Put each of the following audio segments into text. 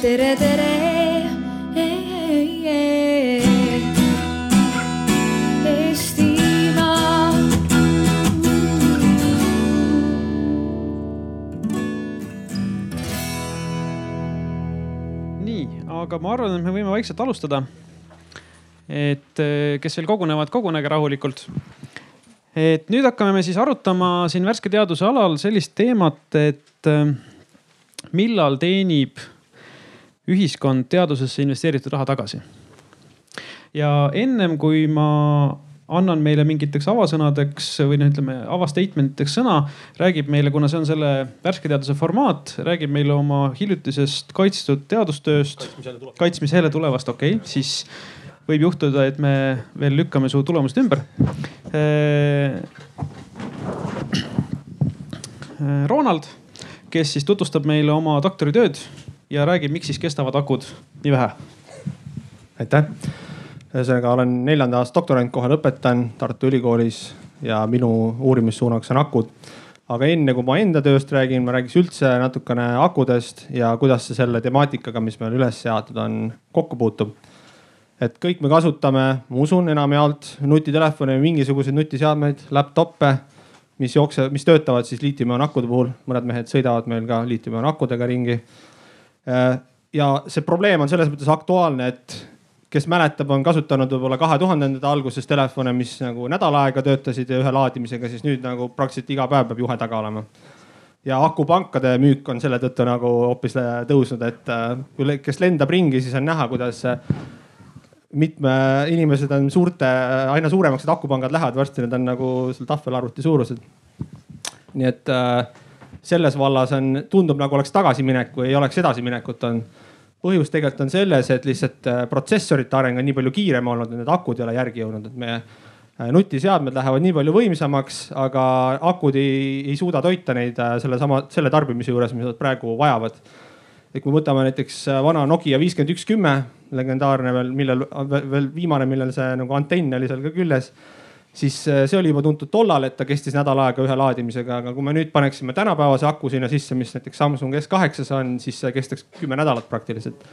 tere, tere. Aga ma arvan, et me võime vaikselt alustada. et eh, kes veel kogunevad, kogunege rahulikult. et nüüd hakkame me siis arutama siin värske teaduse alal sellist teemat, et eh, millal teenib ühiskond teadusesse investeeritud raha tagasi. ja ennem kui ma annan meile mingiteks avasõnadeks või noh, ütleme avastatement iteks sõna, räägib meile, kuna see on selle värske teaduse formaat, räägib meile oma hiljutisest kaitstud teadustööst, kaitsmisele tulevast, okei okay,, siis võib juhtuda, et me veel lükkame su tulemused ümber. Ronald, kes siis tutvustab meile oma doktoritööd ja räägib, miks siis kestavad akud nii vähe aitäh. ühesõnaga olen neljanda aasta doktorant, kohe lõpetan Tartu Ülikoolis ja minu uurimissuunaks on akud. aga enne kui ma enda tööst räägin, ma räägiks üldse natukene akudest ja kuidas see selle temaatikaga, mis meil üles seatud on, kokku puutub. et kõik me kasutame, ma usun enamjaolt nutitelefone või mingisuguseid nutiseadmeid, laptop'e, mis jooksevad, mis töötavad siis liitiumioonakude puhul, mõned mehed sõidavad meil ka liitiumioonakudega ringi ja see probleem on selles mõttes aktuaalne, et kes mäletab, on kasutanud võib-olla kahe tuhandendate alguses telefone, mis nagu nädal aega töötasid ühe laadimisega, siis nüüd nagu praktiliselt iga päev peab juhe taga olema. ja akupankade müük on selle tõttu nagu hoopis tõusnud, et äh, kui, kes lendab ringi, siis on näha, kuidas äh, mitme inimesed on suurte, aina suuremaks need akupangad lähevad, varsti need on nagu seal tahvelarvuti suurused. nii et äh, selles vallas on, tundub nagu oleks tagasiminek või ei oleks edasiminekut on põhjus tegelikult on selles, et lihtsalt äh, protsessorite areng on nii palju kiirem olnud, need akud ei ole järgi jõudnud, et meie äh, nutiseadmed lähevad nii palju võimsamaks, aga akud ei, ei suuda toita neid äh, sellesama, selle tarbimise juures, mis nad praegu vajavad. et kui me võtame näiteks vana Nokia viiskümmend üks kümme, legendaarne veel, millel veel viimane, millel see nagu antenn oli seal ka küljes siis see oli juba tuntud tollal, et ta kestis nädal aega ühe laadimisega, aga kui me nüüd paneksime tänapäevase aku sinna sisse, mis näiteks Samsung S8-s on, siis see kestaks kümme nädalat praktiliselt.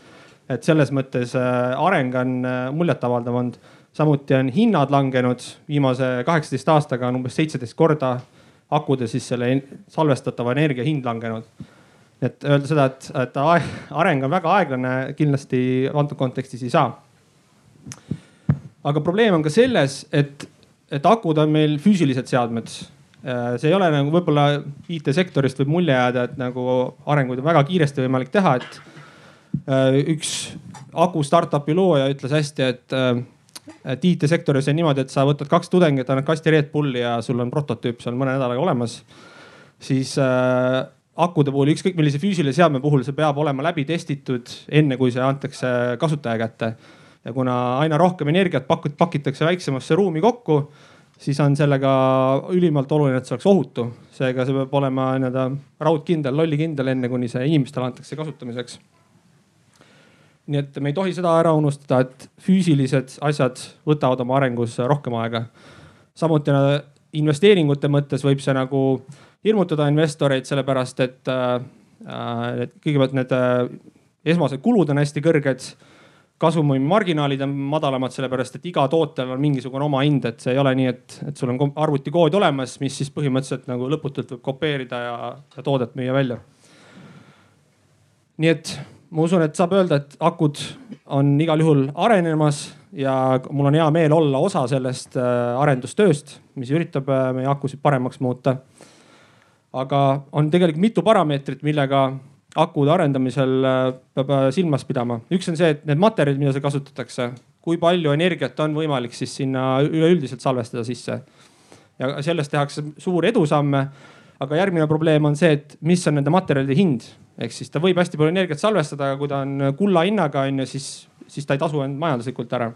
et selles mõttes areng on muljetavaldav olnud. samuti on hinnad langenud, viimase kaheksateist aastaga on umbes seitseteist korda akude siis selle salvestatava energia hind langenud. et öelda seda, et, et areng on väga aeglane, kindlasti antud kontekstis ei saa. aga probleem on ka selles, et et akud on meil füüsilised seadmed. see ei ole nagu võib-olla IT-sektorist võib mulje jääda, et nagu arenguid on väga kiiresti võimalik teha, et äh, üks aku startup'i looja ütles hästi, et, et IT-sektoris on niimoodi, et sa võtad kaks tudengit, annad kasti Red Bulli ja sul on prototüüp seal mõne nädalaga olemas. siis äh, akude puhul, ükskõik millise füüsilise seadme puhul, see peab olema läbi testitud, enne kui see antakse kasutaja kätte ja kuna aina rohkem energiat pakut, pakitakse väiksemasse ruumi kokku, siis on sellega ülimalt oluline, et see oleks ohutu. seega see peab olema nii-öelda raudkindel, lollikindel, enne kuni see inimestele antakse kasutamiseks. nii et me ei tohi seda ära unustada, et füüsilised asjad võtavad oma arengus rohkem aega. samuti investeeringute mõttes võib see nagu hirmutada investoreid, sellepärast et äh, kõigepealt need äh, esmased kulud on hästi kõrged kasumimarginaalid on madalamad, sellepärast et iga tootel on mingisugune oma hind, et see ei ole nii, et, et sul on arvutikood olemas, mis siis põhimõtteliselt nagu lõputult võib kopeerida ja, ja toodet müüa välja. nii et ma usun, et saab öelda, et akud on igal juhul arenemas ja mul on hea meel olla osa sellest arendustööst, mis üritab meie akusid paremaks muuta. aga on tegelikult mitu parameetrit, millega akude arendamisel peab silmas pidama. üks on see, et need materjalid, mida seal kasutatakse, kui palju energiat on võimalik siis sinna üleüldiselt salvestada sisse. ja sellest tehakse suuri edusamme. aga järgmine probleem on see, et mis on nende materjalide hind, ehk siis ta võib hästi palju energiat salvestada, aga kui ta on kulla hinnaga on ju, siis, siis ta ei tasu end majanduslikult ära.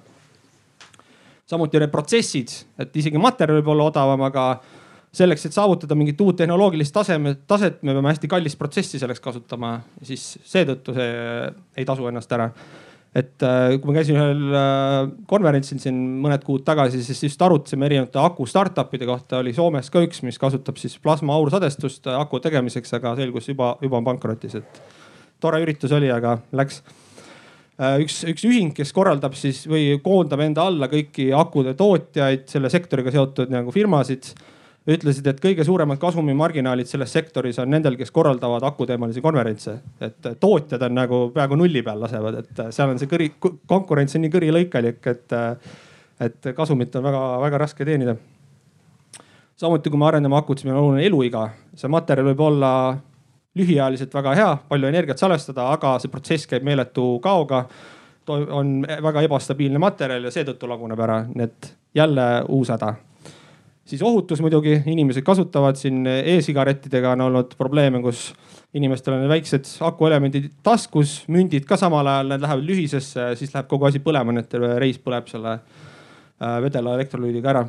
samuti need protsessid, et isegi materjal võib olla odavam, aga selleks, et saavutada mingit uut tehnoloogilist tasemet, taset, me peame hästi kallist protsessi selleks kasutama, siis seetõttu see ei tasu ennast ära. et kui ma käisin ühel konverentsil siin mõned kuud tagasi, siis just arutasime erinevate aku startup'ide kohta, oli Soomes ka üks, mis kasutab siis plasma aursadestust aku tegemiseks, aga selgus juba, juba on pankrotis, et tore üritus oli, aga läks. Üks, üks ühing, kes korraldab siis või koondab enda alla kõiki akude tootjaid, selle sektoriga seotud nagu firmasid ütlesid, et kõige suuremad kasumimarginaalid selles sektoris on nendel, kes korraldavad akuteemalisi konverentse. et tootjad on nagu peaaegu nulli peal lasevad, et seal on see kõri, konkurents on nii kõrilõikalik, et, et kasumit on väga-väga raske teenida. samuti, kui me arendame akut, siis meil on oluline eluiga. see materjal võib olla lühiajaliselt väga hea, palju energiat salvestada, aga see protsess käib meeletu kaoga on väga ebastabiilne materjal ja seetõttu laguneb ära, nii et jälle uus häda siis ohutus muidugi, inimesed kasutavad siin e-sigarettidega on olnud probleeme, kus inimestel on väiksed akuelemendid taskus, mündid ka samal ajal, need lähevad lühisesse, siis läheb kogu asi põlema, nii et terve reis põleb selle äh, vedela elektrolüüdiga ära.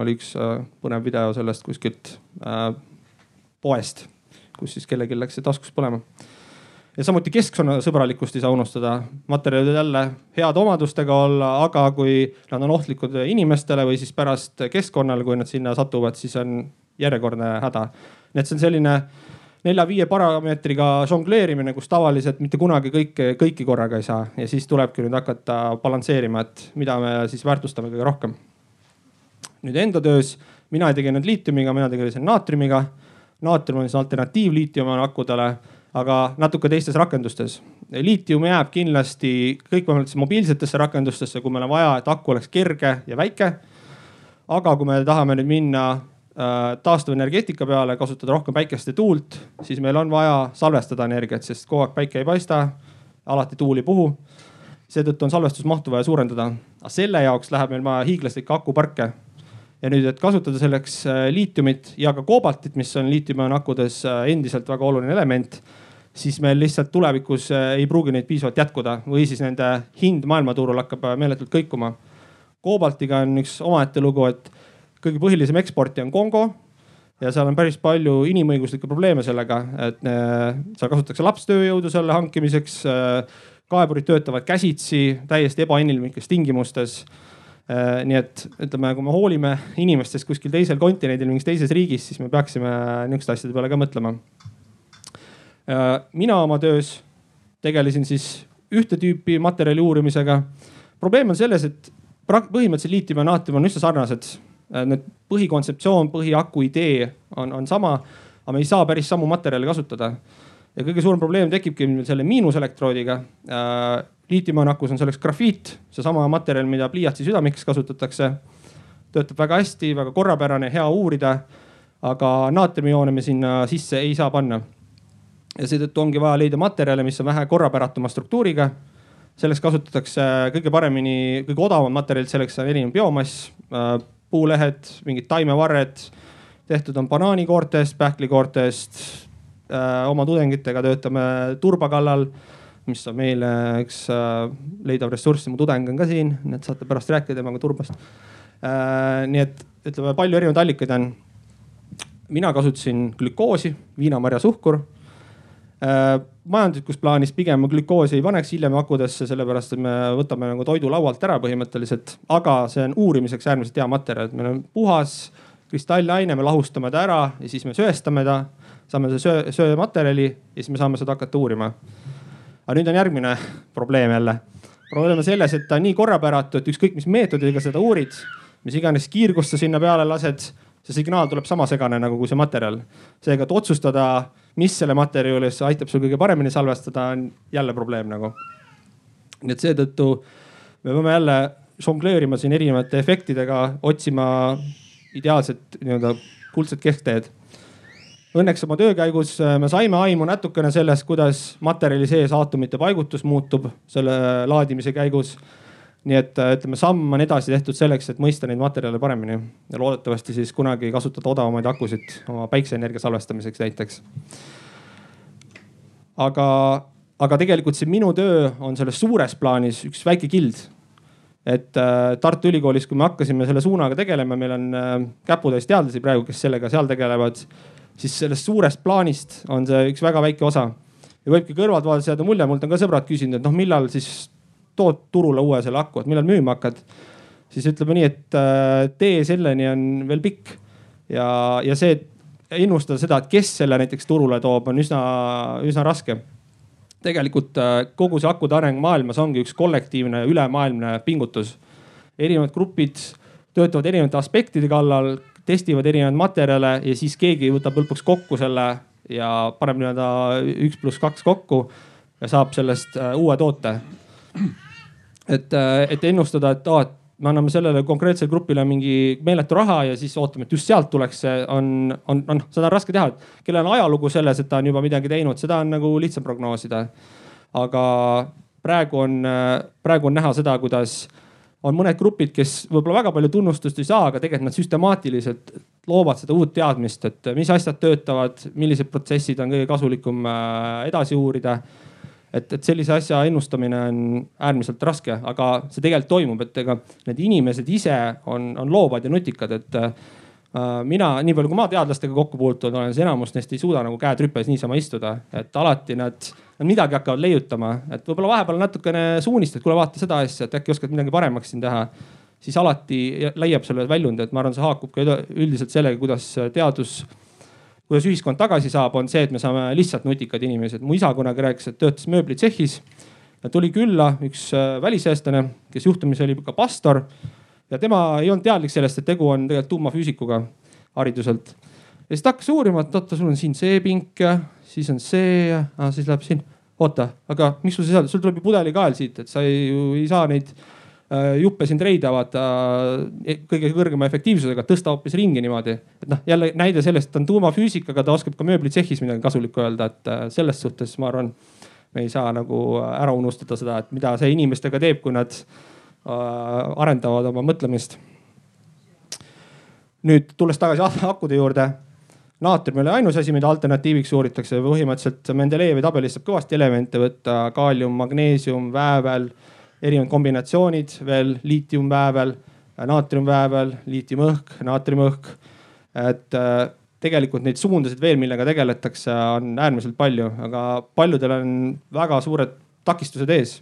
oli üks äh, põnev video sellest kuskilt äh, poest, kus siis kellelgi läks see taskus põlema ja samuti keskkonnasõbralikkust ei saa unustada. materjalid jälle heade omadustega olla, aga kui nad on ohtlikud inimestele või siis pärast keskkonnale, kui nad sinna satuvad, siis on järjekordne häda. nii et see on selline nelja-viie parameetriga žongleerimine, kus tavaliselt mitte kunagi kõike, kõiki korraga ei saa ja siis tulebki nüüd hakata balansseerima, et mida me siis väärtustame kõige rohkem. nüüd enda töös mina ei tegelenud liitiumiga, mina tegelesin naatriumiga. naatrium on siis alternatiiv liitiumi akudele aga natuke teistes rakendustes. liitium jääb kindlasti kõikvõimalikesse mobiilsetesse rakendustesse, kui meil on vaja, et aku oleks kerge ja väike. aga kui me tahame nüüd minna äh, taastuvenergeetika peale, kasutada rohkem päikest ja tuult, siis meil on vaja salvestada energiat, sest kogu aeg päike ei paista, alati tuul ei puhu. seetõttu on salvestusmahtu vaja suurendada, aga selle jaoks läheb meil vaja hiiglaslikke akuparke ja nüüd, et kasutada selleks äh, liitiumit ja ka koobaltit, mis on liitiumiakkudes äh, endiselt väga oluline element siis meil lihtsalt tulevikus äh, ei pruugi neid piisavalt jätkuda või siis nende hind maailmaturul hakkab äh, meeletult kõikuma. koobaltiga on üks omaette lugu, et kõige põhilisem eksportija on Kongo ja seal on päris palju inimõiguslikke probleeme sellega, et äh, seal kasutatakse lapstööjõudu selle hankimiseks. kaevurid töötavad käsitsi täiesti ebainimlikes tingimustes. nii et ütleme, kui me hoolime inimestest kuskil teisel kontinendil, mingis teises riigis, siis me peaksime niisuguste asjade peale ka mõtlema mina oma töös tegelesin siis ühte tüüpi materjali uurimisega. probleem on selles, et põhimõtteliselt liitium ja naatrium on üsna sarnased. Äh, need põhikontseptsioon, põhiaku idee on, on sama, aga me ei saa päris samu materjale kasutada. ja kõige suurem probleem tekibki selle miinuselektroodiga. Äh, liitiumiakus on selleks grafiit, seesama materjal, mida pliiatsi südameks kasutatakse. töötab väga hästi, väga korrapärane, hea uurida. aga naatriumioone me sinna sisse ei saa panna ja seetõttu ongi vaja leida materjale, mis on vähe korrapäratuma struktuuriga. selleks kasutatakse kõige paremini, kõige odavamad materjalid selleks on erinev biomass, äh, puulehed, mingid taimevarred. tehtud on banaanikoortest, pähklikoortest. Äh, oma tudengitega töötame turba kallal, mis on meile üks äh, leidav ressurss, mu tudeng on ka siin, nii et saate pärast rääkida temaga turbast. nii et ütleme, palju erinevaid allikaid on mina kasutasin glükoosi, viinamarjasuhkur majanduslikus plaanis pigem glükoosi ei paneks hiljem akudesse, sellepärast et me võtame nagu toidu laualt ära põhimõtteliselt, aga see on uurimiseks äärmiselt hea materjal, et meil on puhas kristallaine, me lahustame ta ära ja siis me söestame ta, saame söö, söömaterjali ja siis me saame seda hakata uurima. aga nüüd on järgmine probleem jälle. probleem on selles, et ta on nii korrapäratu, et ükskõik mis meetodiga seda uurid, mis iganes kiirgust sa sinna peale lased, see signaal tuleb sama segane nagu kui see materjal. seega, et otsustada mis selle materjali juures aitab sul kõige paremini salvestada, on jälle probleem nagu. nii et seetõttu me peame jälle žongleerima siin erinevate efektidega, otsima ideaalset nii-öelda kuldset keskteed. Õnneks oma töö käigus äh, me saime aimu natukene sellest, kuidas materjali sees aatomite paigutus muutub selle laadimise käigus nii et äh, ütleme, samm on edasi tehtud selleks, et mõista neid materjale paremini ja loodetavasti siis kunagi kasutada odavamaid akusid oma päikseenergia salvestamiseks näiteks. aga, aga tegelikult see minu töö on selles suures plaanis üks väike kild. et äh, Tartu Ülikoolis, kui me hakkasime selle suunaga tegelema, meil on äh, käputäis teadlasi praegu, kes sellega seal tegelevad, siis sellest suurest plaanist on see üks väga väike osa ja võibki kõrvalt vaadates jääda mulje, mult on ka sõbrad küsinud, et noh, millal siis tood turule uue selle aku, et millal müüma hakkad. siis ütleme nii, et äh, tee selleni on veel pikk ja, ja see ennustada seda, et kes selle näiteks turule toob, on üsna, üsna raske. tegelikult kogu see akude areng maailmas ongi üks kollektiivne ülemaailmne pingutus. erinevad grupid töötavad erinevate aspektide kallal, testivad erinevaid materjale ja siis keegi võtab lõpuks kokku selle ja paneb nii-öelda üks pluss kaks kokku ja saab sellest äh, uue toote. Et, äh, et ennustada, et aa, et me anname sellele konkreetsele grupile mingi meeletu raha ja siis ootame, et just sealt tuleks see, on, on, on, seda on raske teha. kellel on ajalugu selles, et ta on juba midagi teinud, seda on nagu lihtsam prognoosida. aga praegu on, äh, praegu on näha seda, kuidas on mõned grupid, kes võib-olla väga palju tunnustust ei saa, aga tegelikult nad süstemaatiliselt loovad seda uut teadmist, et mis asjad töötavad, millised protsessid on kõige kasulikum äh, edasi uurida. Et, et sellise asja ennustamine on äärmiselt raske, aga see tegelikult toimub, et ega need inimesed ise on, on loovad ja nutikad, et äh, mina, nii palju kui ma teadlastega kokku puutunud olen, siis enamus neist ei suuda nagu käed rüpes niisama istuda, et alati nad nad midagi hakkavad leiutama, et võib-olla vahepeal natukene suunist, et kuule, vaata seda asja, et äkki oskad midagi paremaks siin teha. siis alati leiab selle väljundi, et ma arvan, see haakub ka üldiselt sellega, kuidas teadus, kuidas ühiskond tagasi saab, on see, et me saame lihtsalt nutikad inimesed. mu isa kunagi rääkis, et töötas mööblitsehhis ja tuli külla üks äh, väliseestlane, kes juhtumisi oli ka pastor ja tema ei olnud teadlik sellest, et tegu on tegelikult tuumafüüsikuga hariduselt. ja siis ta hakkas uurima, et oota, sul on siin see pink ja siis on see ja ah, siis läheb siin. oota, aga miks sul see seal, sul tuleb ju pudelikael siit, et sa ei, ju ei saa neid juppe siin treida vaata e, kõige kõrgema efektiivsusega, tõsta hoopis ringi niimoodi. et noh, jälle näide sellest, ta on tuumafüüsikaga, ta oskab ka mööblitsehhis midagi kasulikku öelda, et äh, selles suhtes ma arvan, me ei saa nagu ära unustada seda, et mida see inimestega teeb, kui nad äh, arendavad oma mõtlemist. nüüd tulles tagasi akude juurde naatrium ei ole ainus asi, mida alternatiiviks uuritakse, põhimõtteliselt Mendelejevi tabelist saab kõvasti elemente võtta, kaalium, magneesium, väävel, erinevad kombinatsioonid veel, liitiumväävel, naatriumväävel, liitiumõhk, naatriumõhk. et äh, tegelikult neid suundasid veel, millega tegeletakse, on äärmiselt palju, aga paljudel on väga suured takistused ees.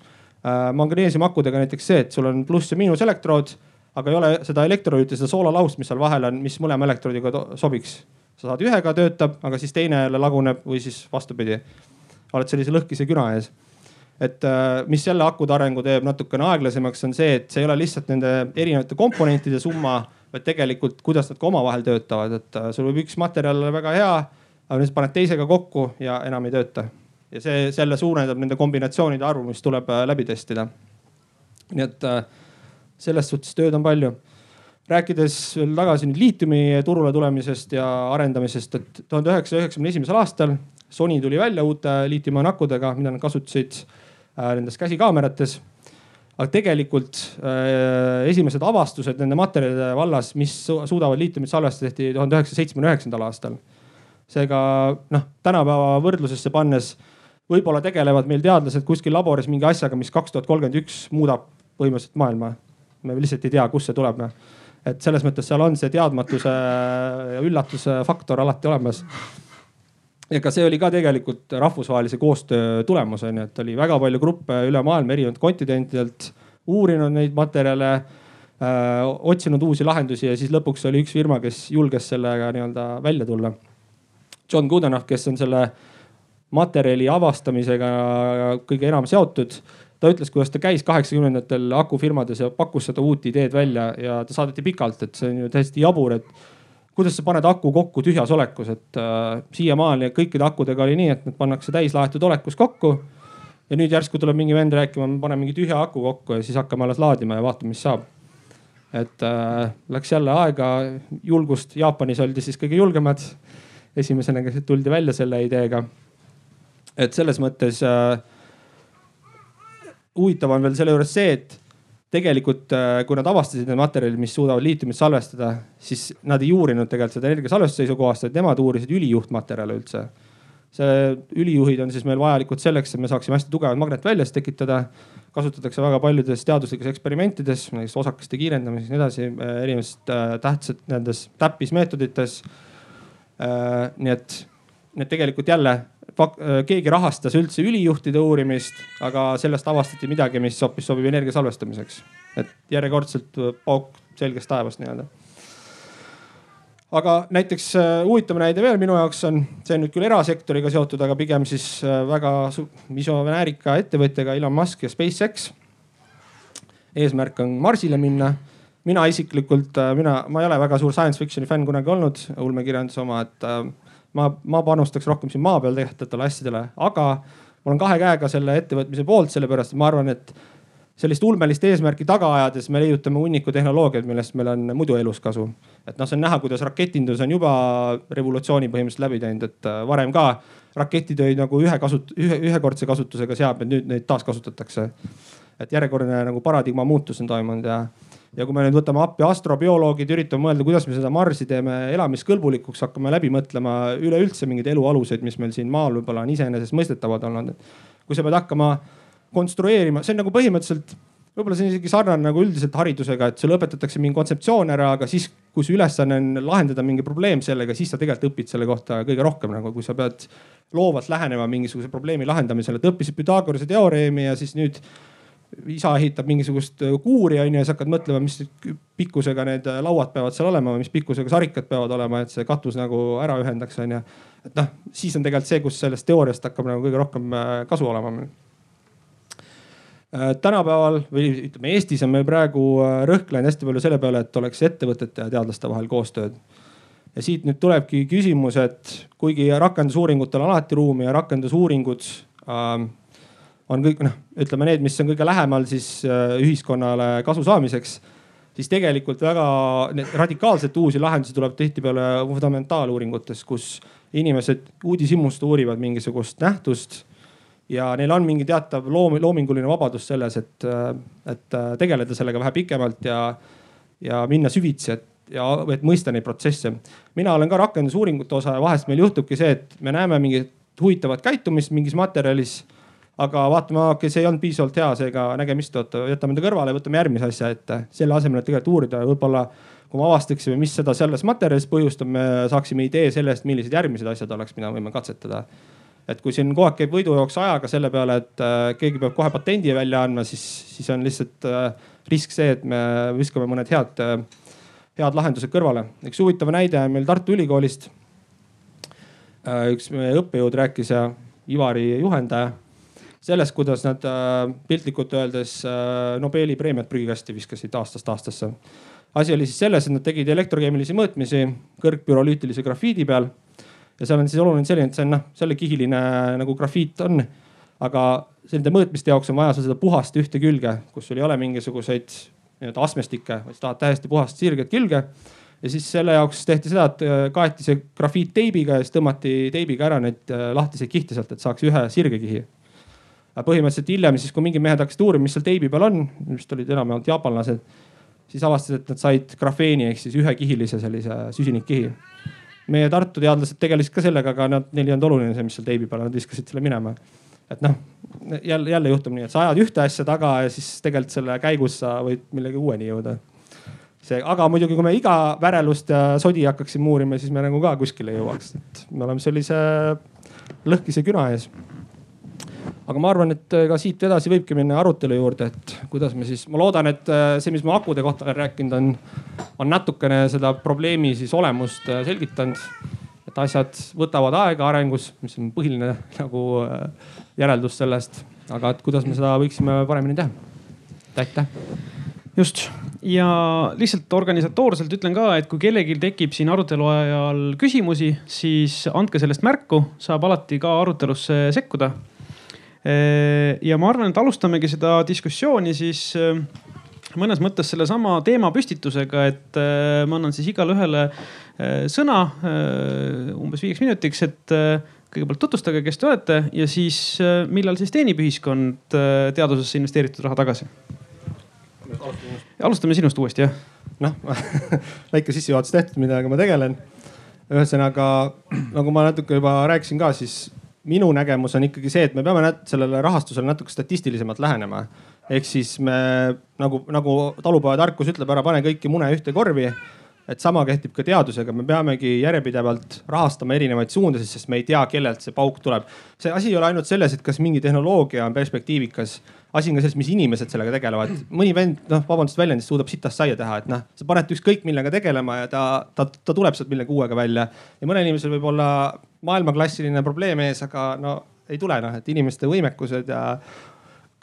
Äh, magneesiumakudega näiteks see, et sul on pluss ja miinuselektrood, aga ei ole seda elektroodi, seda soolalahust, mis seal vahel on, mis mõlema elektroodiga sobiks sa saad ühega töötab, aga siis teine jälle laguneb või siis vastupidi. oled sellise lõhkise küna ees. Et äh, mis jälle akude arengu teeb natukene aeglasemaks, on see, et see ei ole lihtsalt nende erinevate komponentide summa, vaid tegelikult, kuidas nad ka omavahel töötavad, et äh, sul võib üks materjal olla väga hea, aga nüüd sa paned teisega kokku ja enam ei tööta. ja see, selle suurendab nende kombinatsioonide arvu, mis tuleb äh, läbi testida. nii et selles suhtes tööd on palju rääkides veel tagasi nüüd liitiumi turule tulemisest ja arendamisest, et tuhande üheksasaja üheksakümne esimesel aastal Sony tuli välja uute liitiumianakkudega, mida nad kasutasid nendes käsikaamerates. aga tegelikult äh, esimesed avastused nende materjalide vallas, mis suudavad liitiumit salvestada, tehti tuhande üheksasaja seitsmekümne üheksandal aastal. seega noh, tänapäeva võrdlusesse pannes võib-olla tegelevad meil teadlased kuskil laboris mingi asjaga, mis kaks tuhat kolmkümmend üks muudab põhimõtteliselt maailma. me lihtsalt ei tea, kust see tuleb et selles mõttes seal on see teadmatuse ja üllatuse faktor alati olemas. Ka see oli ka tegelikult rahvusvahelise koostöö tulemus on ju, et oli väga palju gruppe üle maailma erinevatelt kontinentidelt uurinud neid materjale äh,, otsinud uusi lahendusi ja siis lõpuks oli üks firma, kes julges sellega nii-öelda välja tulla. John Goodenough, kes on selle materjali avastamisega kõige enam seotud ta ütles, kuidas ta käis kaheksakümnendatel akufirmades ja pakkus seda uut ideed välja ja ta saadeti pikalt, et see on ju täiesti jabur, et kuidas sa paned aku kokku tühjas olekus, et äh, siiamaani kõikide akudega oli nii, et need pannakse täislaetud olekus kokku. ja nüüd järsku tuleb mingi vend rääkima, ma panen mingi tühja aku kokku ja siis hakkame alles laadima ja vaatame, mis saab. et äh, läks jälle aega, julgust, Jaapanis oldi siis kõige julgemad. esimesena tuldi välja selle ideega. et selles mõttes äh, huvitav on veel selle juures see, et tegelikult äh, kui nad avastasid need materjalid, mis suudavad liitiumit salvestada, siis nad ei uurinud tegelikult seda energiasalvestuse seisukohast, vaid nemad uurisid ülijuhtmaterjale üldse. see ülijuhid on siis meil vajalikud selleks, et me saaksime hästi tugevat magnetväljasid tekitada. kasutatakse väga paljudes teaduslikes eksperimentides, näiteks osakeste kiirendamises ja nii edasi, äh, erinevates äh, tähtsad nendes täppismeetodites. nii et need tegelikult jälle keegi rahastas üldse ülijuhtide uurimist, aga sellest avastati midagi, mis hoopis sobib energia salvestamiseks. et järjekordselt äh, pauk selgest taevast nii-öelda. aga näiteks huvitav näide veel minu jaoks on, see on nüüd küll erasektoriga seotud, aga pigem siis väga visionäärika ettevõtjaga Elon Musk ja SpaceX. eesmärk on Marsile minna mina isiklikult, mina, ma ei ole väga suur science fiction'i fänn kunagi olnud, ulmekirjanduse oma, et ma, ma panustaks rohkem siin maa peal tehtavatele asjadele, aga ma olen kahe käega selle ettevõtmise poolt, sellepärast et ma arvan, et sellist ulmelist eesmärki taga ajades me leiutame hunniku tehnoloogiaid, millest meil on muidu elus kasu. et noh, see on näha, kuidas raketindus on juba revolutsiooni põhimõtteliselt läbi teinud, et äh, varem ka raketid olid nagu ühe kasut-, ühe, ühekordse kasutusega seadmed, nüüd neid taaskasutatakse. et järjekordne nagu paradigma muutus on toimunud ja ja kui me nüüd võtame appi astrobioloogid, üritame mõelda, kuidas me seda Marsi teeme elamiskõlbulikuks, hakkame läbi mõtlema üleüldse mingeid elualuseid, mis meil siin maal võib-olla on iseenesestmõistetavad olnud. kui sa pead hakkama konstrueerima, see on nagu põhimõtteliselt võib-olla see on isegi sarnane nagu üldiselt haridusega, et sulle õpetatakse mingi kontseptsioon ära, aga siis, kui su ülesanne on lahendada mingi probleem sellega, siis sa tegelikult õpid selle kohta kõige rohkem nagu, kui sa pead loovalt lähenema mingisuguse probleemi lahendamisele. et õppisid Pythagorase teoreemi ja siis nüüd isa ehitab mingisugust äh, kuuri onju ja siis hakkad mõtlema, mis pikkusega need äh, lauad peavad seal olema, mis pikkusega sarikad peavad olema, et see katus nagu ära ühendaks onju. et noh, siis on tegelikult see, kus sellest teooriast hakkab nagu kõige rohkem äh, kasu olema. tänapäeval või ütleme Eestis on meil praegu rõhk läinud hästi palju selle peale, et oleks ettevõtete ja teadlaste vahel koostööd ja siit nüüd tulebki küsimus, et kuigi rakendusuuringutel on alati ruumi ja rakendusuuringud äh, on kõik noh, ütleme need, mis on kõige lähemal siis äh, ühiskonnale kasu saamiseks, siis tegelikult väga radikaalselt uusi lahendusi tuleb tihtipeale fundamentaaluuringutes, kus inimesed uudishimust uurivad mingisugust nähtust ja neil on mingi teatav loom, loominguline vabadus selles, et, äh, et äh, tegeleda sellega vähe pikemalt ja, ja minna süvitsi, et ja et mõista neid protsesse. mina olen ka rakendusuuringute osa ja vahest meil juhtubki see, et me näeme mingit huvitavat käitumist mingis materjalis aga vaatame, okei okay,, see ei olnud piisavalt hea, seega nägemist, oota, jätame ta kõrvale, võtame järgmise asja ette. selle asemel, et tegelikult uurida, võib-olla kui me avastaksime, mis seda selles materjalis põhjustab, me saaksime idee sellest, millised järgmised asjad oleks, mida võime katsetada. et kui siin kogu aeg käib võidujooks ajaga selle peale, et äh, keegi peab kohe patendi välja andma, siis, siis on lihtsalt äh, risk see, et me viskame mõned head, äh, head lahendused kõrvale. üks huvitav näide on meil Tartu Ülikoolist. üks meie õppejõud rääkis ja Ivari juhendaja sellest, kuidas nad äh, piltlikult öeldes äh, Nobeli preemiat prügikasti viskasid aastast aastasse. asi oli siis selles, et nad tegid elektrokeemilisi mõõtmisi kõrgpürolüütilise grafiidi peal. ja seal on siis oluline selline, et see on noh, sellekihiline nagu grafiit on. aga nende mõõtmiste jaoks on vaja seda puhast ühte külge, kus sul ei ole mingisuguseid nii-öelda astmestikke, vaid sa tahad täiesti puhast sirget külge ja siis selle jaoks tehti seda, et äh, kaeti see grafiit teibiga ja siis tõmmati teibiga ära neid lahtiseid kihte sealt, et saaks ühe sirgekihi aga põhimõtteliselt hiljem siis, kui mingid mehed hakkasid uurima, mis seal teibi peal on, vist olid enamjaolt jaapanlased, siis avastasid, et nad said grafeeni ehk siis ühekihilise sellise süsinikkihi. meie Tartu teadlased tegelesid ka sellega, aga nad, neil ei olnud oluline see, mis seal teibi peal on, nad viskasid selle minema. et noh, jälle, jälle juhtub nii, et sa ajad ühte asja taga ja siis tegelikult selle käigus sa võid millegi uueni jõuda see, aga muidugi, kui me iga värelust ja sodi hakkaksime uurima, siis me nagu ka kuskile jõuaks, et me oleme sellise lõhkise küna ees aga ma arvan, et äh, ka siit edasi võibki minna arutelu juurde, et kuidas me siis, ma loodan, et äh, see, mis ma akude kohta olen rääkinud, on, on natukene seda probleemi siis olemust äh, selgitanud. et asjad võtavad aega arengus, mis on põhiline nagu järeldus sellest, aga et kuidas me seda võiksime paremini teha. aitäh just ja lihtsalt organisatoorselt ütlen ka, et kui kellelgi tekib siin arutelu ajal küsimusi, siis andke sellest märku, saab alati ka arutelusse sekkuda ja ma arvan, et alustamegi seda diskussiooni siis äh, mõnes mõttes sellesama teema püstitusega, et äh, ma annan siis igale ühele sõna umbes viieks minutiks, et kõigepealt tutvustage, kes te olete ja siis millal siis teenib ühiskond teadusesse investeeritud raha tagasi? alustame sinust uuesti, jah. noh väike sissejuhatus tehtud, millega ma tegelen. ühesõnaga nagu ma natuke juba rääkisin ka, siis minu nägemus on ikkagi see, et me peame sellele rahastusele natuke statistilisemalt lähenema. ehk siis me nagu, nagu talupojatarkus ütleb, ära pane kõiki mune ühte korvi, et sama kehtib ka teadusega, me peamegi järjepidevalt rahastama erinevaid suundasid, sest me ei tea, kellelt see pauk tuleb. see asi ei ole ainult selles, et kas mingi tehnoloogia on perspektiivikas, asi on ka selles, mis inimesed sellega tegelevad. mõni vend, noh vabandust väljendist, suudab sitast saia teha, et noh, sa paned ükskõik millega tegelema ja ta, ta, ta tuleb sealt millegi uuega välja. ja mõnel inimesel võib olla maailmaklassiline probleem ees, aga no ei tule noh, et inimeste võimekused ja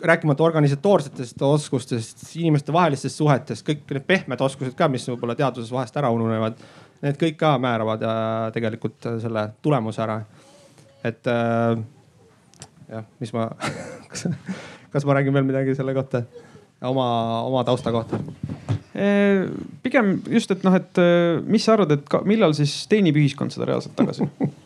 rääkimata organisatoorsetest oskustest, inimestevahelistest suhetest, kõik need pehmed oskused ka, mis võib-olla teaduses vahest ära ununevad. Need kõik ka määravad ja tegelikult selle tulemuse ära. et äh, jah, mis ma kas, kas ma räägin veel midagi selle kohta, oma, oma tausta kohta? pigem just, et noh, et mis sa arvad, et ka, millal siis teenib ühiskond seda reaalselt tagasi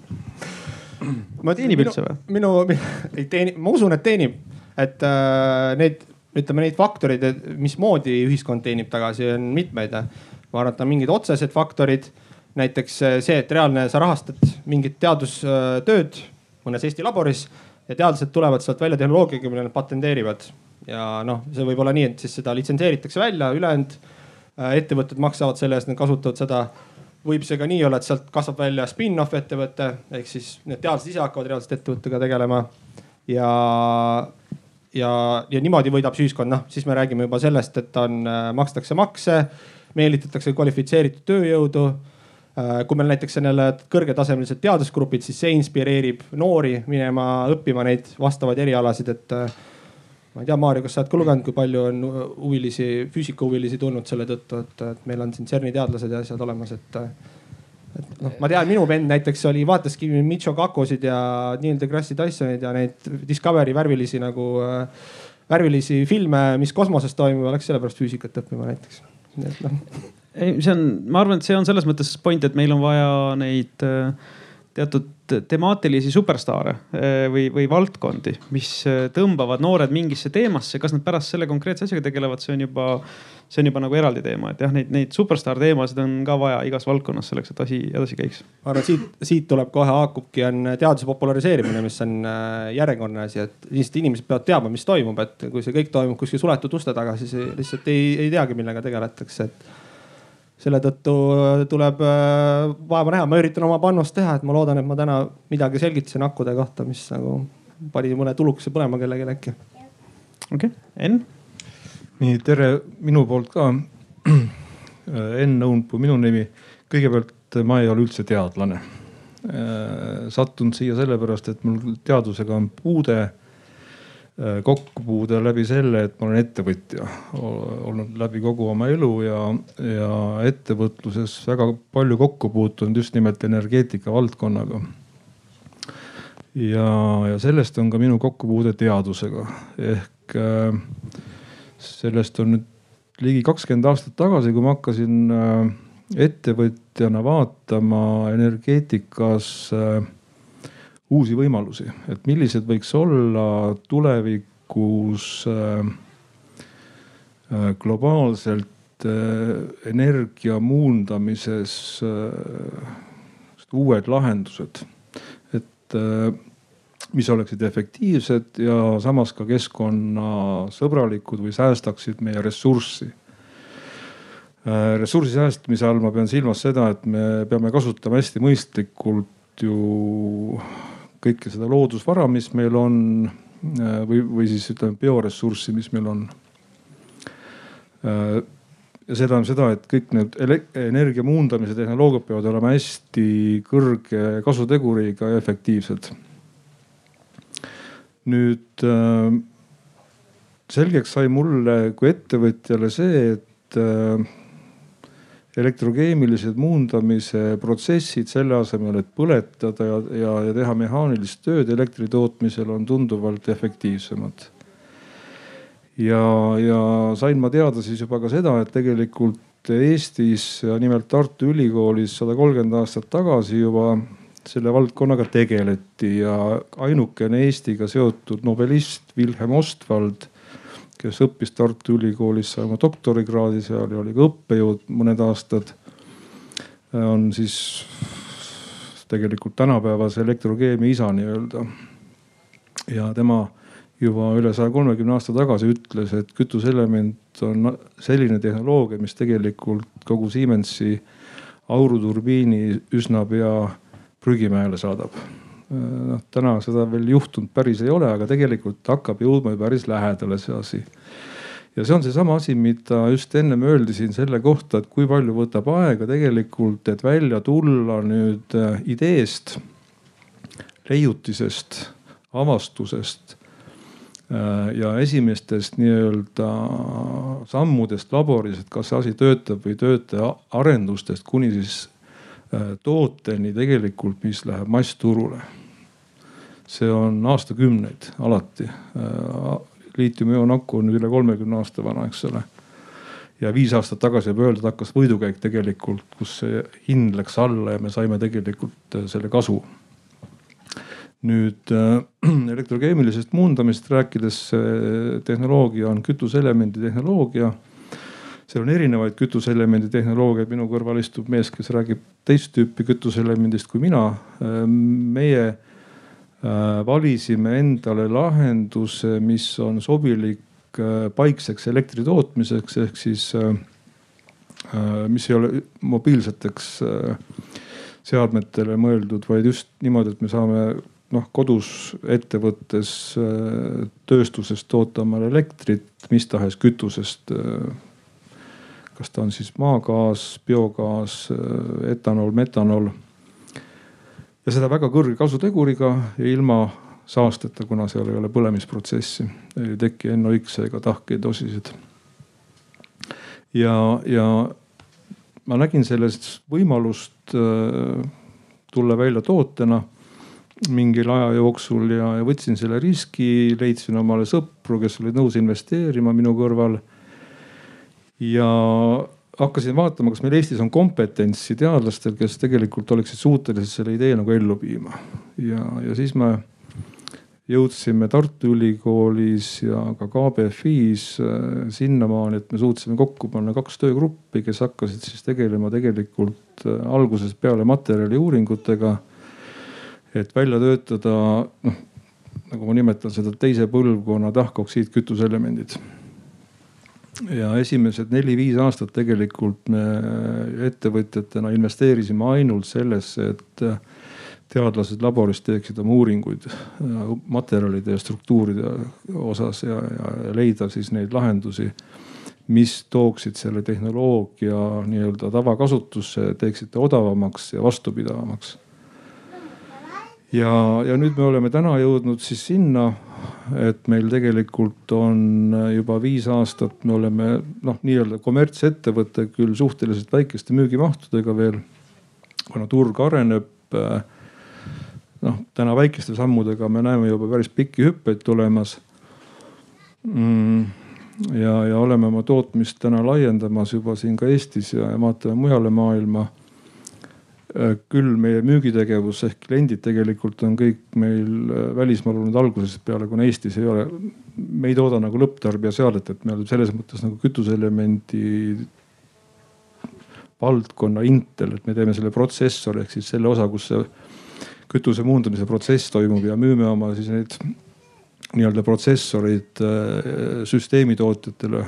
teenib üldse või? minu, minu, ei teeni, ma usun, et teenib et äh, need, ütleme neid faktoreid, mismoodi ühiskond teenib tagasi, on mitmeid. ma arvan, et on mingid otsesed faktorid. näiteks äh, see, et reaalne, sa rahastad mingit teadustööd mõnes Eesti laboris ja teadlased tulevad sealt välja tehnoloogiaga, mille nad patenteerivad. ja noh, see võib olla nii, et siis seda litsenseeritakse välja, ülejäänud äh, ettevõtted maksavad selle eest, nad kasutavad seda võib see ka nii olla, et sealt kasvab välja spin-off ettevõte ehk siis need teadlased ise hakkavad reaalselt ettevõttega tegelema. ja ja, ja niimoodi võidab see ühiskond, noh siis me räägime juba sellest, et on, äh, makstakse makse, meelitatakse kvalifitseeritud tööjõudu. Äh, kui meil näiteks on jälle kõrgetasemelised teadusgrupid, siis see inspireerib noori minema õppima neid vastavaid erialasid, et äh, ma ei tea, Maarja, kas sa oled ka lugenud, kui palju on huvilisi, füüsikahuvilisi tulnud selle tõttu, et, et meil on siin CERN-i teadlased ja asjad olemas, et et noh, ma tean, minu vend näiteks oli, vaataski Michio Kakosid ja Neil deGrasse Tysonid ja neid Discovery värvilisi nagu äh, värvilisi filme, mis kosmoses toimuvad, läks sellepärast füüsikat õppima näiteks. nii et noh. ei, see on, ma arvan, et see on selles mõttes point, et meil on vaja neid äh, teatud temaatilisi superstaare äh, või, või valdkondi, mis äh, tõmbavad noored mingisse teemasse, kas nad pärast selle konkreetse asjaga tegelevad, see on juba see on juba nagu eraldi teema, et jah, neid, neid superstaar teemasid on ka vaja igas valdkonnas selleks, et asi edasi käiks. ma arvan, et siit, siit tuleb kohe haakubki, on teaduse populariseerimine, mis on äh, järjekordne asi, et lihtsalt inimesed peavad teadma, mis toimub, et kui see kõik toimub kuskil suletud uste taga, siis lihtsalt ei, ei teagi, millega tegeletakse, et selle tõttu tuleb äh, vaeva näha, ma üritan oma panust teha, et ma loodan, et ma täna midagi selgitasin akkude kohta, mis nagu pani mõne tulukese põlema kellelegi äkki. okei okay., Enn nii tere minu poolt ka. Enn Õunpuu minu nimi. kõigepealt ma ei ole üldse teadlane. Äh, sattunud siia sellepärast, et mul teadusega on puude, äh, kokkupuude läbi selle, et ma olen ettevõtja olnud läbi kogu oma elu ja, ja ettevõtluses väga palju kokku puutunud just nimelt energeetika valdkonnaga. Ja, ja sellest on ka minu kokkupuude teadusega. Ehk äh, sellest on nüüd ligi kakskümmend aastat tagasi, kui ma hakkasin äh, ettevõtjana vaatama energeetikas äh, uusi võimalusi, et millised võiks olla tulevikus äh, globaalselt energia muundamises uued lahendused. et mis oleksid efektiivsed ja samas ka keskkonnasõbralikud või säästaksid meie ressurssi. Äh, ressursi säästmise all ma pean silmas seda, et me peame kasutama hästi mõistlikult ju kõike seda loodusvara, mis meil on äh, või, või siis ütleme bioressurssi, mis meil on. Äh, ja see tähendab seda, et kõik need energia muundamise tehnoloogiad peavad olema hästi kõrge kasuteguriga ja efektiivsed nüüd äh, selgeks sai mulle kui ettevõtjale see, et elektrokeemilised muundamise protsessid selle asemel, et põletada ja, ja, ja teha mehaanilist tööd elektri tootmisel on tunduvalt efektiivsemad. ja, ja sain ma teada siis juba ka seda, et tegelikult Eestis nimelt Tartu Ülikoolis sada kolmkümmend aastat tagasi juba selle valdkonnaga tegeleti ja ainukene Eestiga seotud nobelist Wilhelm Ostwald, kes õppis Tartu Ülikoolis, sai oma doktorikraadi seal ja oli ka õppejõud mõned aastad, on siis tegelikult tänapäevase elektrokeemia isa nii-öelda. ja tema juba üle saja kolmekümne aasta tagasi ütles, et kütuseelement on selline tehnoloogia, mis tegelikult kogu Siemensi auruturbiini üsna pea prügimäele saadab. Noh, täna seda veel juhtunud päris ei ole, aga tegelikult hakkab jõudma ju päris lähedale see asi ja see on seesama asi, mida just ennem öeldi siin selle kohta, et kui palju võtab aega tegelikult, et välja tulla nüüd äh, ideest, leiutisest, avastusest äh, ja esimestest nii-öelda sammudest laboris, et kas see asi töötab või ei tööta, arendustest kuni siis äh, tooteni tegelikult, mis läheb massturule. See on aastakümneid alati liitiumioonakku on nüüd üle kolmekümne aasta vana, eks ole. ja viis aastat tagasi võib öelda, et hakkas võidukäik tegelikult, kus see hind läks alla ja me saime tegelikult äh, selle kasu. nüüd äh, elektrokeemilisest muundamisest rääkides, tehnoloogia on kütuseelemendi tehnoloogia seal on erinevaid kütuseelemendi tehnoloogiaid, minu kõrval istub mees, kes räägib teist tüüpi kütuseelemendist kui mina. Äh, meie Äh, valisime endale lahenduse, mis on sobilik äh, paikseks elektri tootmiseks ehk siis äh, mis ei ole mobiilseteks seadmetele mõeldud, vaid just niimoodi, et me saame noh kodus, ettevõttes, tööstuses toota omale elektrit mis tahes kütusest. kas ta on siis maagaas, biogaas, etanol, metanol ja seda väga kõrge kasuteguriga ja ilma saasteta, kuna seal ei ole põlemisprotsessi, ei teki NOx ega tahkeid osisid. ja, ja ma nägin sellest võimalust äh, tulla välja tootena mingil aja jooksul ja, ja võtsin selle riski, leidsin omale sõpru, kes olid nõus investeerima minu kõrval. ja hakkasin vaatama, kas meil Eestis on kompetentsi teadlastel, kes tegelikult oleksid suutelised selle idee nagu ellu viima. ja, ja siis me jõudsime Tartu Ülikoolis ja ka KBFis äh, sinnamaani, et me suutsime kokku panna kaks töögruppi, kes hakkasid siis tegelema tegelikult äh, algusest peale materjaliuuringutega. et välja töötada noh, nagu ma nimetan seda teise põlvkonna tahkoksiidkütuseelemendid ja esimesed neli-viis aastat tegelikult me ettevõtjatena investeerisime ainult sellesse, et teadlased laboris teeksid oma uuringuid materjalide ja struktuuride osas ja, ja leida siis neid lahendusi, mis tooksid selle tehnoloogia nii-öelda tavakasutusse, teeksid ta odavamaks ja vastupidavamaks. ja, ja nüüd me oleme täna jõudnud siis sinna et meil tegelikult on juba viis aastat, me oleme noh, nii-öelda kommertsettevõte küll suhteliselt väikeste müügimahtudega veel. kuna turg areneb noh, täna väikeste sammudega me näeme juba päris pikki hüppeid tulemas mm ja, ja oleme oma tootmist täna laiendamas juba siin ka Eestis ja, vaatame mujale maailma küll meie müügitegevus ehk kliendid tegelikult on kõik meil äh, välismaal olnud algusest peale, kuna Eestis ei ole, me ei tooda nagu lõpptarbija seadet, et me oleme selles mõttes nagu kütuseelemendi valdkonna Intel, et me teeme selle protsessori ehk siis selle osa, kus see kütuse muundamise protsess toimub ja müüme oma siis neid nii-öelda protsessorid äh, süsteemitootjatele.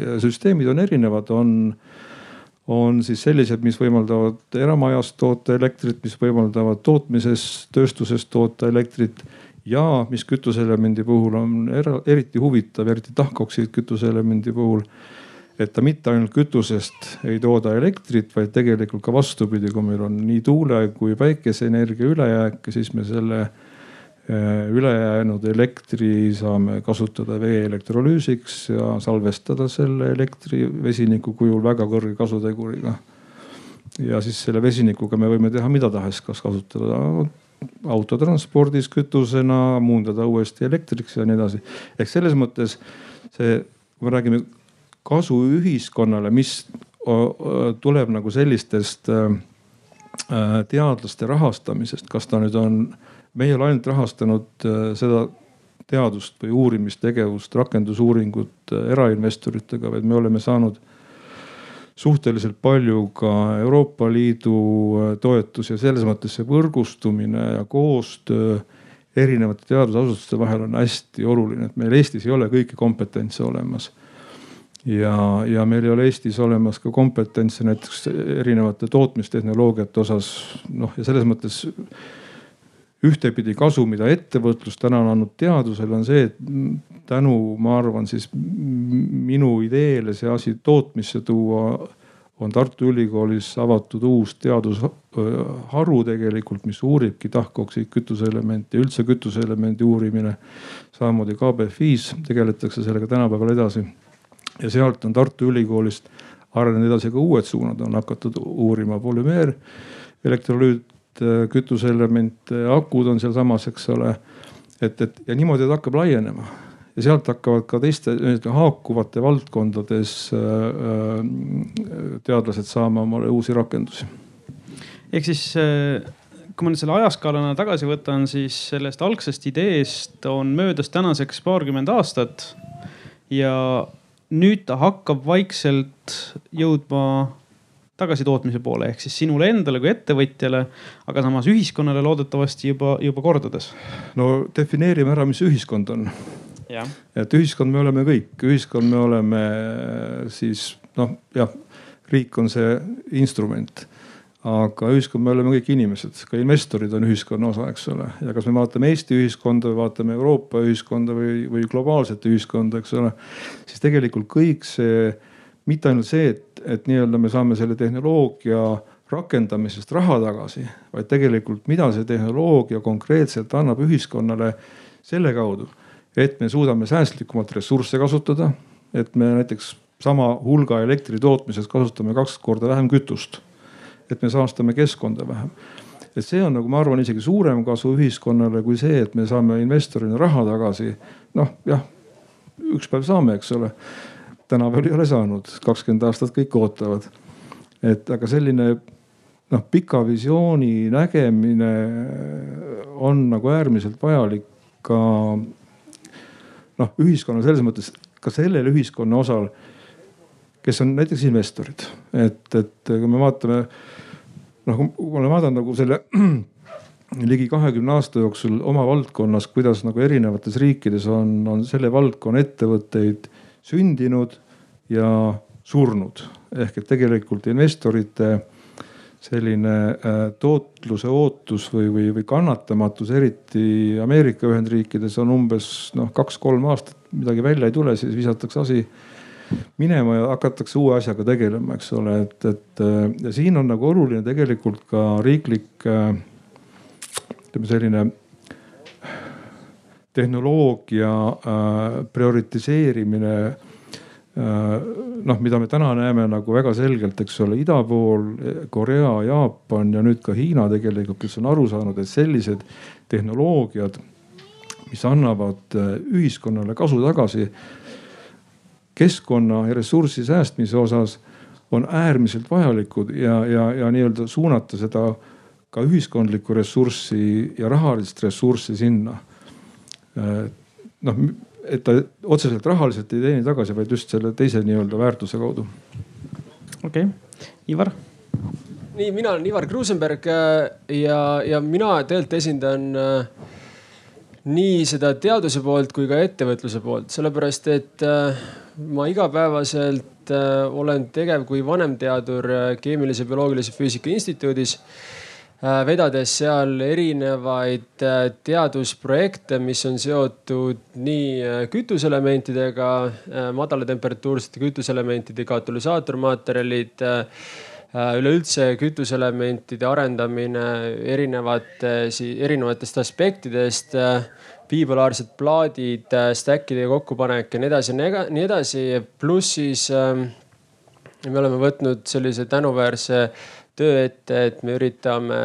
Ja süsteemid on erinevad, on on siis sellised, mis võimaldavad eramajas toota elektrit, mis võimaldavad tootmises, tööstuses toota elektrit ja mis kütuseelemendi puhul on era, eriti huvitav, eriti tahkoksiid kütuseelemendi puhul. et ta mitte ainult kütusest ei tooda elektrit, vaid tegelikult ka vastupidi, kui meil on nii tuule kui päikeseenergia ülejääk, siis me selle Äh, ülejäänud elektri saame kasutada vee elektrolüüsiks ja salvestada selle elektri vesiniku kujul väga kõrge kasuteguriga. ja siis selle vesinikuga me võime teha mida tahes, kas kasutada autotranspordis kütusena, muundada uuesti elektriks ja nii edasi. ehk selles mõttes see, kui me räägime kasu ühiskonnale, mis tuleb nagu sellistest äh, äh, teadlaste rahastamisest, kas ta nüüd on me ei ole ainult rahastanud äh, seda teadust või uurimistegevust, rakendusuuringut äh, erainvestoritega, vaid me oleme saanud suhteliselt palju ka Euroopa Liidu äh, toetusi ja selles mõttes see võrgustumine ja koostöö erinevate teadusasutuste vahel on hästi oluline, et meil Eestis ei ole kõiki kompetentse olemas. ja, ja meil ei ole Eestis olemas ka kompetentsi näiteks erinevate tootmistehnoloogiate osas. noh, ja selles mõttes ühtepidi kasu, mida ettevõtlus täna on andnud teadusele, on see, et tänu, ma arvan siis minu ideele see asi tootmisse tuua on Tartu Ülikoolis avatud uus teadusharu tegelikult, mis uuribki tahkoksiid kütuseelemente ja üldse kütuseelemendi uurimine. samamoodi KBFis tegeletakse sellega tänapäeval edasi. ja sealt on Tartu Ülikoolist arenenud edasi ka uued suunad, on hakatud uurima polümeer, elektrolüüt, kütuseelemente, akud on sealsamas, eks ole. et, et ja niimoodi ta hakkab laienema ja sealt hakkavad ka teiste haakuvate valdkondades äh, äh, teadlased saama omale uusi rakendusi. ehk siis äh, kui ma nüüd selle ajaskaalana tagasi võtan, siis sellest algsest ideest on möödas tänaseks paarkümmend aastat. ja nüüd ta hakkab vaikselt jõudma tagasitootmise poole ehk siis sinule endale kui ettevõtjale, aga samas ühiskonnale loodetavasti juba, juba kordades. no defineerime ära, mis ühiskond on et ühiskond me oleme kõik, ühiskond me oleme siis noh, jah, riik on see instrument aga ühiskond, me oleme kõik inimesed, ka investorid on ühiskonna osa, eks ole. ja kas me vaatame Eesti ühiskonda või vaatame Euroopa ühiskonda või, või globaalset ühiskonda, eks ole. siis tegelikult kõik see, mitte ainult see, et, et nii-öelda me saame selle tehnoloogia rakendamisest raha tagasi, vaid tegelikult, mida see tehnoloogia konkreetselt annab ühiskonnale selle kaudu et me suudame säästlikumalt ressursse kasutada. et me näiteks sama hulga elektri tootmises kasutame kaks korda vähem kütust. et me saastame keskkonda vähem. et see on nagu ma arvan, isegi suurem kasu ühiskonnale kui see, et me saame investorina raha tagasi. noh, jah, üks päev saame, eks ole. Täna veel ei ole saanud, kakskümmend aastat kõik ootavad. et aga selline noh, pika visiooni nägemine on nagu äärmiselt vajalik ka noh, ühiskonnal selles mõttes ka sellel ühiskonna osal, kes on näiteks investorid, et, et kui me vaatame noh, kui ma olen vaadanud nagu selle ligi kahekümne aasta jooksul oma valdkonnas, kuidas nagu erinevates riikides on, on selle valdkonna ettevõtteid sündinud ja surnud. ehk et tegelikult investorite selline äh, tootluse ootus või, või, või kannatamatus, eriti Ameerika Ühendriikides on umbes noh, kaks-kolm aastat midagi välja ei tule, siis visatakse asi minema ja hakatakse uue asjaga tegelema, eks ole, et, et äh, ja siin on nagu oluline tegelikult ka riiklik äh, ütleme selline tehnoloogia prioritiseerimine Äh, noh, mida me täna näeme nagu väga selgelt, eks ole, ida pool, Korea, Jaapan ja nüüd ka Hiina tegelikult, kes on aru saanud, et sellised tehnoloogiad, mis annavad äh, ühiskonnale kasu tagasi keskkonna ja ressursi säästmise osas on äärmiselt vajalikud ja, ja, ja nii-öelda suunata seda ka ühiskondlikku ressurssi ja rahalist ressurssi sinna. Äh, noh et ta otseselt rahaliselt ei teeni tagasi, vaid just selle teise nii-öelda väärtuse kaudu. okei okay., Ivar. nii, mina olen Ivar Kruusenberg äh, ja, ja mina tegelikult esindan äh, nii seda teaduse poolt kui ka ettevõtluse poolt, sellepärast et ma igapäevaselt olen tegev kui vanemteadur Keemilise Bioloogilise Füüsika Instituudis vedades seal erinevaid äh, teadusprojekte, mis on seotud nii äh, kütuselementidega, madalatemperatuursete kütuselementide katalüsaatormaterjalid, üleüldse kütuselementide arendamine erinevate, erinevatest aspektidest bipolaarsed plaadid, stack'ide kokkupanek ja nii edasi ja nii edasi. pluss siis me oleme võtnud sellise tänuväärse töö ette, et me üritame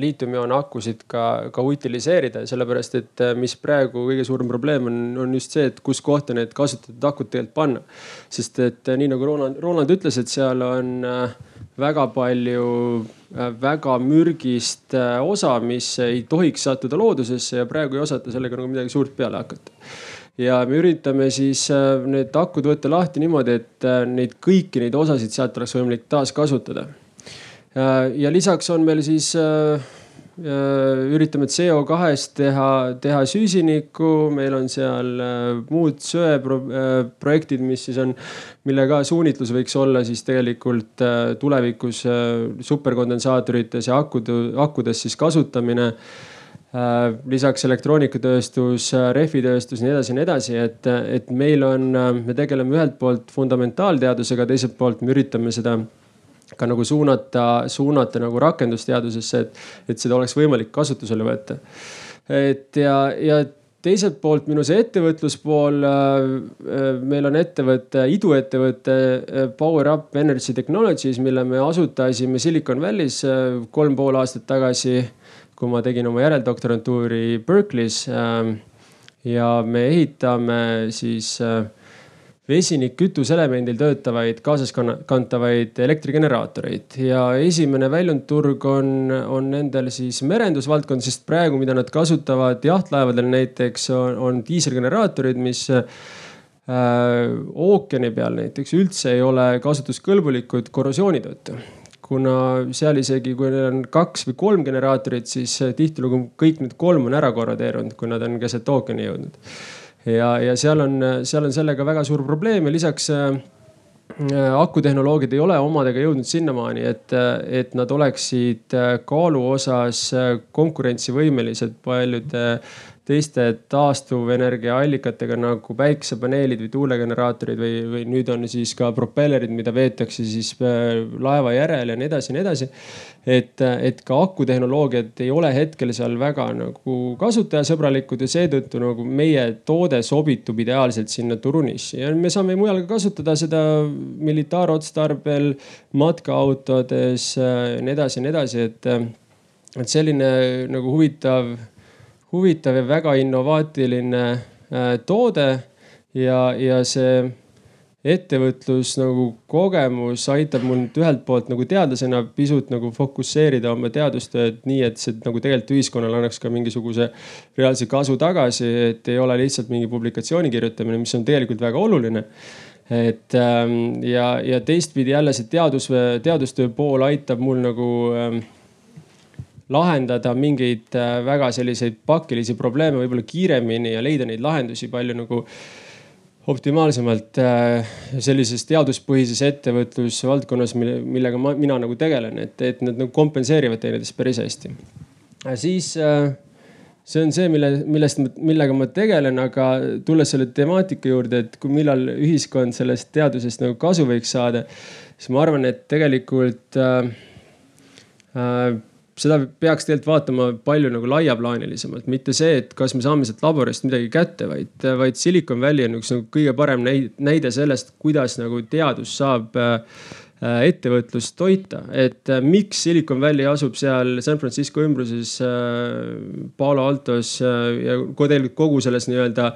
liitiumioon akusid ka, ka utiliseerida, sellepärast et äh, mis praegu kõige suurem probleem on, on just see, et kus kohta need kasutatud akud tegelikult panna. sest et äh, nii nagu Roland, Roland ütles, et seal on äh, väga palju väga mürgist osa, mis ei tohiks sattuda loodusesse ja praegu ei osata sellega nagu midagi suurt peale hakata. Ja me üritame siis need akud võtta lahti niimoodi, et neid kõiki neid osasid sealt oleks võimalik taaskasutada ja lisaks on meil siis äh, üritame CO2-st teha, teha süsinikku, meil on seal muud söeprojektid, mis siis on, mille ka suunitlus võiks olla siis tegelikult tulevikus superkondensaatorites ja akude, akudes siis kasutamine. Äh, lisaks elektroonikatööstus, äh, rehvitööstus, nii edasi ja nii edasi, et, et meil on, äh, me tegeleme ühelt poolt fundamentaalteadusega, teiselt poolt me üritame seda ka nagu suunata, suunata nagu rakendusteadusesse, et, et seda oleks võimalik kasutusele võtta. et ja, ja teiselt poolt minu see ettevõtluspool, meil on ettevõte, iduettevõte Power Up Energy Technologies, mille me asutasime Silicon Valley's kolm pool aastat tagasi kui ma tegin oma järeldoktorantuuri Berkeley's. Ähm, ja me ehitame siis äh, vesinikkütuselemendil töötavaid kaasaskantavaid elektrigeneraatoreid ja esimene väljundturg on, on nendel siis merendusvaldkond, sest praegu, mida nad kasutavad jahtlaevadel näiteks on, on diiselgeneraatorid, mis äh, ookeani peal näiteks üldse ei ole kasutuskõlbulikud korrosiooni tõttu kuna seal isegi, kui neil on kaks või kolm generaatorit, siis tihtilugu kõik need kolm on ära korrodeerunud, kui nad on keset ookeani jõudnud. Ja, ja seal on, seal on sellega väga suur probleem ja lisaks äh, äh, akutehnoloogid ei ole omadega jõudnud sinnamaani, et, et nad oleksid kaalu osas konkurentsivõimelised paljude teiste taastuvenergia allikatega nagu päiksepaneelid või tuulegeneraatorid või, või nüüd on siis ka propellerid, mida veetakse siis äh, laeva järel ja nii edasi ja nii edasi. et, et ka akutehnoloogiad ei ole hetkel seal väga nagu kasutajasõbralikud ja seetõttu nagu meie toode sobitub ideaalselt sinna turunissi ja me saame mujal ka kasutada seda militaarotstarbel, matkaautodes ja nii edasi ja nii edasi, et, et selline nagu huvitav huvitav ja väga innovaatiline äh, toode ja, ja see ettevõtlus nagu kogemus aitab mul nüüd ühelt poolt nagu teadlasena pisut nagu fokusseerida oma teadustööd nii, et see nagu tegelikult ühiskonnale annaks ka mingisuguse reaalse kasu tagasi, et ei ole lihtsalt mingi publikatsiooni kirjutamine, mis on tegelikult väga oluline. Et ähm, ja, ja teistpidi jälle see teadus, teadustöö pool aitab mul nagu ähm, lahendada mingeid äh, väga selliseid pakilisi probleeme võib-olla kiiremini ja leida neid lahendusi palju nagu optimaalsemalt äh, sellises teaduspõhises ettevõtlusvaldkonnas, millega ma, mina nagu tegelen, et, et nad nagu kompenseerivad teineteist päris hästi. siis äh, see on see, mille, millest, millega ma tegelen, aga tulles selle temaatika juurde, et kui, millal ühiskond sellest teadusest nagu kasu võiks saada, siis ma arvan, et tegelikult äh, äh, seda peaks tegelikult vaatama palju nagu laiaplaanilisemalt, mitte see, et kas me saame sealt laborist midagi kätte, vaid, vaid Silicon Valley on üks nagu kõige parem näide sellest, kuidas nagu teadus saab äh, ettevõtlust toita, et äh, miks Silicon Valley asub seal San Francisco ümbruses, äh, Palo Altos ja tegelikult kogu selles nii-öelda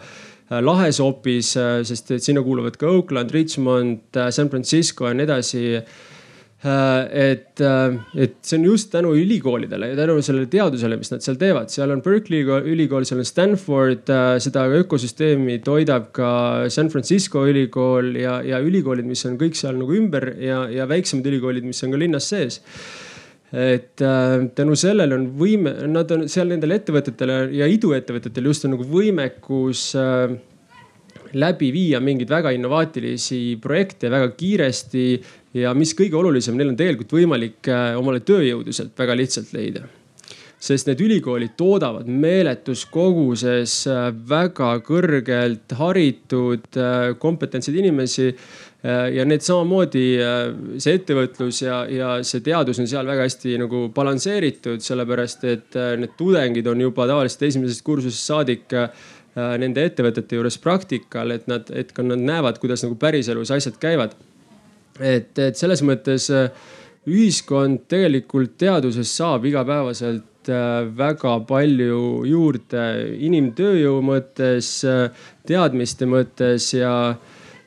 lahes opis, sest et sinna kuuluvad ka Oakland, Richmond, San Francisco ja nii edasi et, äh, et see on just tänu ülikoolidele ja tänu sellele teadusele, mis nad seal teevad, seal on Berkeley ülikool, seal on Stanford, äh, seda ökosüsteemi toidab ka San Francisco ülikool ja, ja ülikoolid, mis on kõik seal nagu ümber ja, ja väiksemad ülikoolid, mis on ka linnas sees. Et äh, tänu sellele on võime, nad on seal nendel ettevõtetel ja iduettevõtetel just on nagu võimekus äh, läbi viia mingeid väga innovaatilisi projekte väga kiiresti ja mis kõige olulisem, neil on tegelikult võimalik äh, omale tööjõudu sealt väga lihtsalt leida sest need ülikoolid toodavad meeletus koguses äh, väga kõrgelt haritud, äh, kompetentseid inimesi. ja need samamoodi, see ettevõtlus ja, ja see teadus on seal väga hästi nagu balansseeritud, sellepärast et need tudengid on juba tavaliselt esimesest kursusest saadik nende ettevõtete juures praktikal, et nad, et ka nad näevad, kuidas nagu päriselus asjad käivad et, et selles mõttes äh, ühiskond tegelikult teaduses saab igapäevaselt äh, väga palju juurde inimtööjõu mõttes, äh, teadmiste mõttes ja,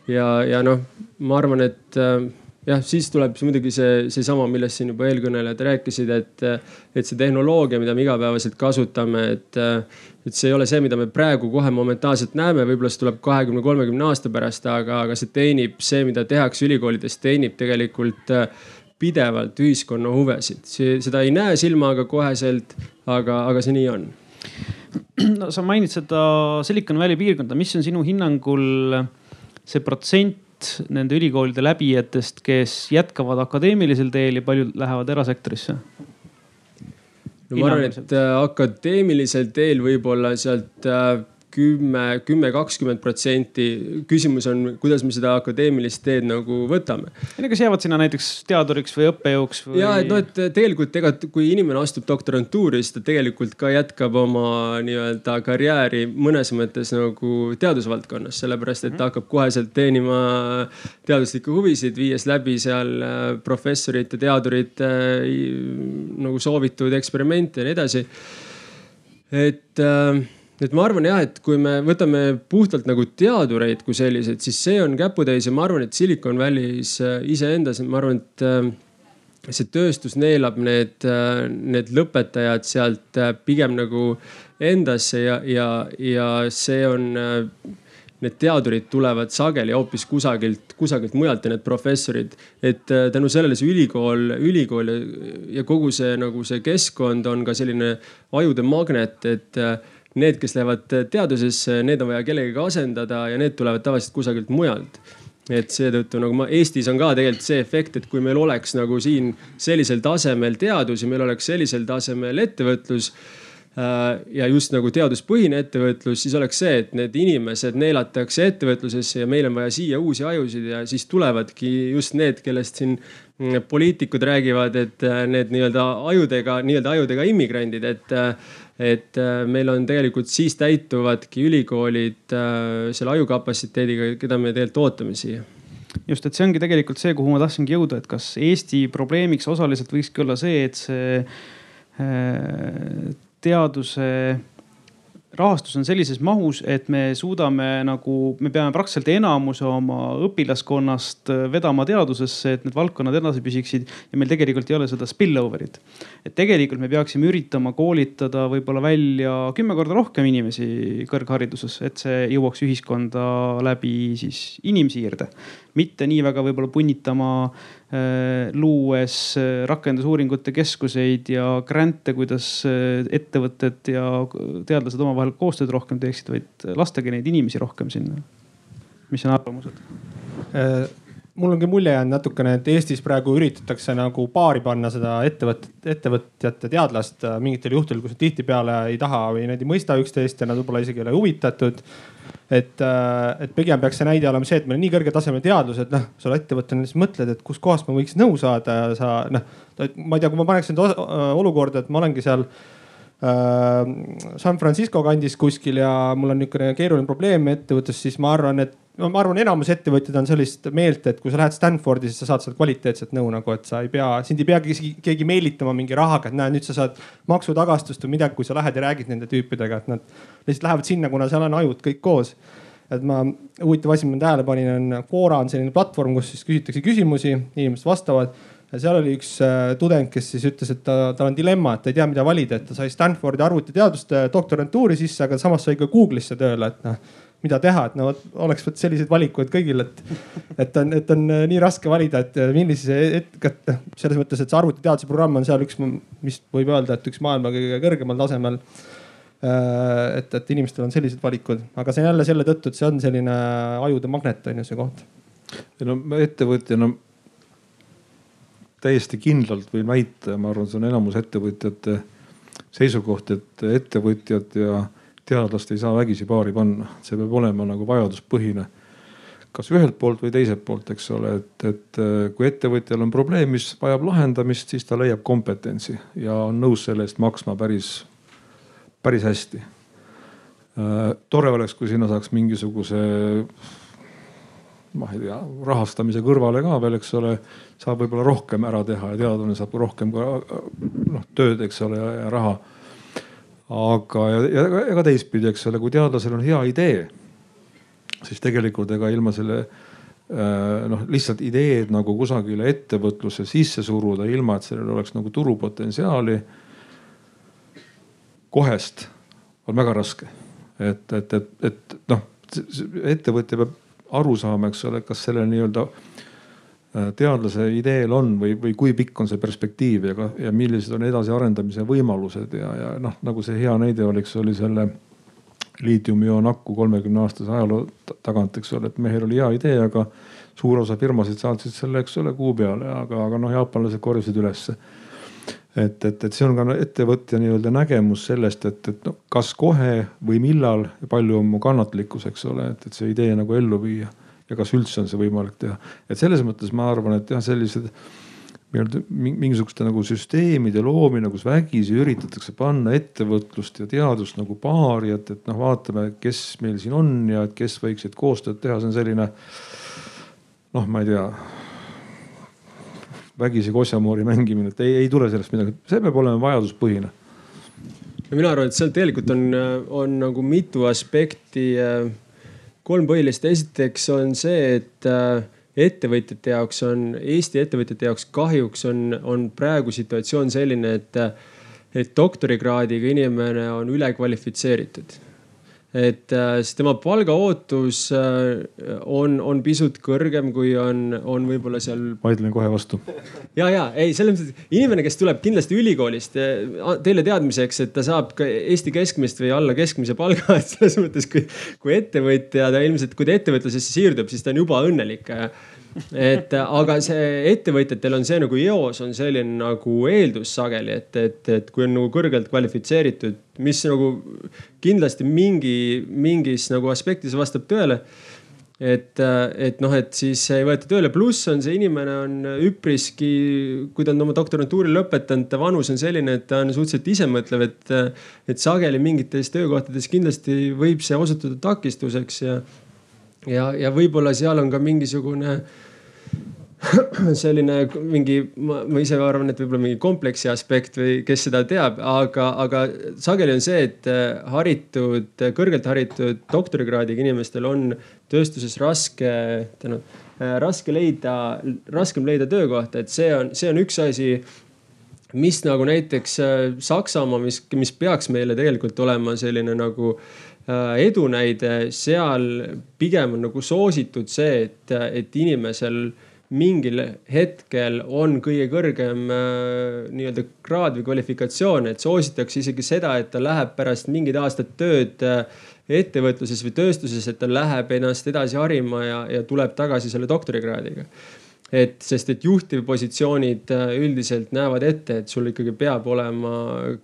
ja, ja noh, ma arvan, et jah, siis tuleb muidugi see, seesama, millest siin juba eelkõnelejad rääkisid, et, et see tehnoloogia, mida me igapäevaselt kasutame, et, et see ei ole see, mida me praegu kohe momentaalselt näeme, võib-olla see tuleb kahekümne, kolmekümne aasta pärast, aga, aga see teenib, see, mida tehakse ülikoolides, teenib tegelikult pidevalt ühiskonna huvesid. seda ei näe silmaga koheselt, aga, aga see nii on. no sa mainid seda Silicon Valley piirkonda, mis on sinu hinnangul see protsent nende ülikoolide läbijatest, kes jätkavad akadeemilisel teel ja paljud lähevad erasektorisse? No ma arvan, et äh, akadeemilisel teel võib-olla sealt äh, kümme, kümme, kakskümmend protsenti. küsimus on, kuidas me seda akadeemilist teed nagu võtame. kas jäävad sinna näiteks teaduriks või õppejõuks või...? ja, et noh, et tegelikult ega kui inimene astub doktorantuuri, siis ta tegelikult ka jätkab oma nii-öelda karjääri mõnes mõttes nagu teadusvaldkonnas, sellepärast et ta hakkab koheselt teenima teaduslikke huvisid, viies läbi seal äh, professorite, teadurite äh, nagu soovitud eksperimente ja nii edasi. et äh, et ma arvan jah, et kui me võtame puhtalt nagu teadureid kui selliseid, siis see on käputäis ja ma arvan, et Silicon Valley's äh, iseendas, ma arvan, et äh, see tööstus neelab need, äh, need lõpetajad sealt pigem nagu endasse ja, ja, ja see on need teadurid tulevad sageli hoopis kusagilt, kusagilt mujalt ja need professorid. et tänu sellele see ülikool, ülikool ja kogu see nagu see keskkond on ka selline ajude magnet, et need, kes lähevad teadusesse, need on vaja kellegagi asendada ja need tulevad tavaliselt kusagilt mujalt. Et seetõttu nagu ma, Eestis on ka tegelikult see efekt, et kui meil oleks nagu siin sellisel tasemel teadus ja meil oleks sellisel tasemel ettevõtlus äh, ja just nagu teaduspõhine ettevõtlus, siis oleks see, et need inimesed neelatakse ettevõtlusesse ja meil on vaja siia uusi ajusid ja siis tulevadki just need, kellest siin mm, poliitikud räägivad, et äh, need nii-öelda ajudega, nii-öelda ajudega immigrandid, et äh, et äh, meil on tegelikult siis täituvadki ülikoolid äh, selle ajukapatsiteediga, keda me tegelikult ootame siia. Just, et see ongi tegelikult see, kuhu ma tahtsingi jõuda, et kas Eesti probleemiks osaliselt võikski olla see, et see äh, teaduse rahastus on sellises mahus, et me suudame nagu, me peame praktiliselt enamuse oma õpilaskonnast äh, vedama teadusesse, et need valdkonnad edasi püsiksid ja meil tegelikult ei ole seda spillover'it. et tegelikult me peaksime üritama koolitada võib-olla välja kümme korda rohkem inimesi kõrghariduses, et see jõuaks ühiskonda läbi siis inimsiirde mitte nii väga võib-olla punnitama luues äh, rakendusuuringute keskuseid ja grant'e, kuidas äh, ettevõtted ja teadlased omavahel koostööd rohkem teeksid, vaid lastagi neid inimesi rohkem sinna. mis on arvamused? mul ongi mulje jäänud natukene, et Eestis praegu üritatakse nagu paari panna seda ettevõtet, ettevõtjat ja teadlast mingitel juhtudel, kus nad tihtipeale ei taha või nad ei mõista üksteist ja nad võib-olla isegi ei ole huvitatud et, äh, et pigem peaks see näide olema see, et meil on nii kõrge tasemel teadus, et noh, sa ettevõttena siis mõtled, et kuskohast ma võiks nõu saada ja sa noh, ma ei tea, kui ma paneks end olukorda, et ma olengi seal äh, San Francisco kandis kuskil ja mul on niisugune keeruline probleem ettevõttes, siis ma arvan, et no ma arvan, enamus ettevõtjad on sellist meelt, et kui sa lähed Stanfordi, siis sa saad sealt kvaliteetset nõu nagu, et sa ei pea, sind ei pea keegi, meelitama mingi rahaga, et näe, nüüd sa saad maksutagastust või midagi, kui sa lähed ja räägid nende tüüpidega, et nad lihtsalt lähevad sinna, kuna seal on ajud kõik koos. et ma, huvitav asi, ma tähele panin, on Quora on selline platvorm, kus siis küsitakse küsimusi, inimesed vastavad seal oli üks äh, tudeng, kes siis ütles, et ta, tal on dilemma, et ta ei tea, mida valida, et ta sai Stanfordi arvutiteaduste doktorantuuri sisse, aga samas sai ka Google'isse tööle, et noh mida teha, et no oleks vot selliseid valikuid kõigil, et, et on, et on äh, nii raske valida, et äh, millise, et noh, selles mõttes, et see arvutiteaduse programm on seal üks, mis võib öelda, et üks maailma kõige kõrgemal tasemel. Et, et inimestel on sellised valikud, aga see on jälle selle tõttu, et see on selline ajude magnet on ju see koht. no ettevõtjana täiesti kindlalt võin väita, ma arvan, see on enamus ettevõtjate seisukoht, et ettevõtjad ja teadlast ei saa vägisi paari panna, see peab olema nagu vajaduspõhine. kas ühelt poolt või teiselt poolt, eks ole, et, et äh, kui ettevõtjal on probleem, mis vajab lahendamist, siis ta leiab kompetentsi ja on nõus selle eest maksma päris, päris hästi. Äh, tore oleks, kui sinna saaks mingisuguse ma ei tea, rahastamise kõrvale ka veel, eks ole, saab võib-olla rohkem ära teha ja teadlane saab rohkem ka noh tööd, eks ole, ja raha aga, ja, ka teistpidi, eks ole, kui teadlasel on hea idee, siis tegelikult ega ilma selle äh, noh, lihtsalt ideed nagu kusagile ettevõtluse sisse suruda, ilma et sellel oleks nagu turupotentsiaali. kohest on väga raske, et, et, et, et noh, ettevõtja peab aru saama, eks ole, kas selle nii-öelda teadlase ideel on või, või kui pikk on see perspektiiv ja, ja millised on edasiarendamise võimalused ja, ja noh, nagu see hea näide oleks, oli selle liitiumioonakku kolmekümne aastase ajaloo tagant, eks ole, et mehel oli hea idee, aga suur osa firmasid saatsid selle, eks ole, kuu peale, aga, aga noh, jaapanlased korjasid ülesse. Et, et, et see on ka ettevõtja nii-öelda nägemus sellest, et, et noh, kas kohe või millal ja palju on mu kannatlikkus, eks ole, et, et see idee nagu ellu viia ja kas üldse on see võimalik teha. et selles mõttes ma arvan, et jah, sellised nii-öelda mingisuguste nagu süsteemide loomine, kus vägisi üritatakse panna ettevõtlust ja teadust nagu paari, et, et noh, vaatame, kes meil siin on ja kes võiksid koostööd teha, see on selline noh, ma ei tea vägisi kosjamoori mängimine, et ei, ei tule sellest midagi, see peab olema vajaduspõhine. no mina arvan, et seal tegelikult on, on nagu mitu aspekti. kolm põhilist, esiteks on see, et ettevõtjate jaoks on, Eesti ettevõtjate jaoks kahjuks on, on praegu situatsioon selline, et, et doktorikraadiga inimene on ülekvalifitseeritud et äh, siis tema palgaootus äh, on, on pisut kõrgem, kui on, on võib-olla seal. vaidlen kohe vastu. ja, ja ei, selles mõttes, inimene, kes tuleb kindlasti ülikoolist, äh, teile teadmiseks, et ta saab ka Eesti keskmist või alla keskmise palga, et selles mõttes, kui, kui ettevõtja, ta ilmselt, kui ta ettevõtlusesse siirdub, siis ta on juba õnnelik et aga see ettevõtjatel on see nagu eos on selline nagu eeldus sageli, et, et, et kui on nagu kõrgelt kvalifitseeritud, mis nagu kindlasti mingi, mingis nagu aspektis vastab tõele et, et noh, et siis ei võeta tööle, pluss on see inimene on üpriski, kui ta on oma doktorantuuri lõpetanud, ta vanus on selline, et ta on suhteliselt isemõtlev, et, et sageli mingites töökohtades kindlasti võib see osutuda takistuseks ja, ja, ja võib-olla seal on ka mingisugune äh, selline mingi, ma, ise arvan, et võib-olla mingi kompleksi aspekt või kes seda teab, aga, aga sageli on see, et äh, haritud, kõrgelt haritud doktorikraadiga inimestel on tööstuses raske, tänu, äh, raske leida, raskem leida töökohta, et see on, see on üks asi mis nagu näiteks äh, Saksamaa, mis, mis peaks meile tegelikult olema selline nagu edunäide, seal pigem on nagu soositud see, et, et inimesel äh, mingil hetkel on kõige kõrgem äh, nii-öelda kraad või kvalifikatsioon, et soositakse isegi seda, et ta läheb pärast mingid aastad tööd äh, ettevõtluses või tööstuses, et ta läheb ennast edasi harima ja, ja tuleb tagasi selle doktorikraadiga et sest, et juhtivpositsioonid äh, üldiselt näevad ette, et sul ikkagi peab olema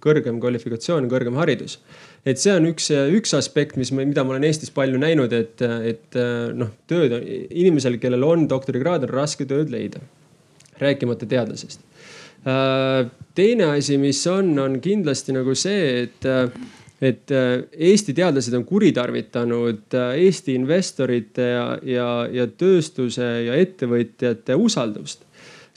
kõrgem kvalifikatsioon, kõrgem haridus et see on üks, üks aspekt, mis, mida ma olen Eestis palju näinud, et, et noh, tööd on inimesel, kellel on doktorikraad, on raske tööd leida. rääkimata teadlasest. teine asi, mis on, on kindlasti nagu see, et et Eesti teadlased on kuritarvitanud Eesti investorite ja, ja, ja tööstuse ja ettevõtjate usaldust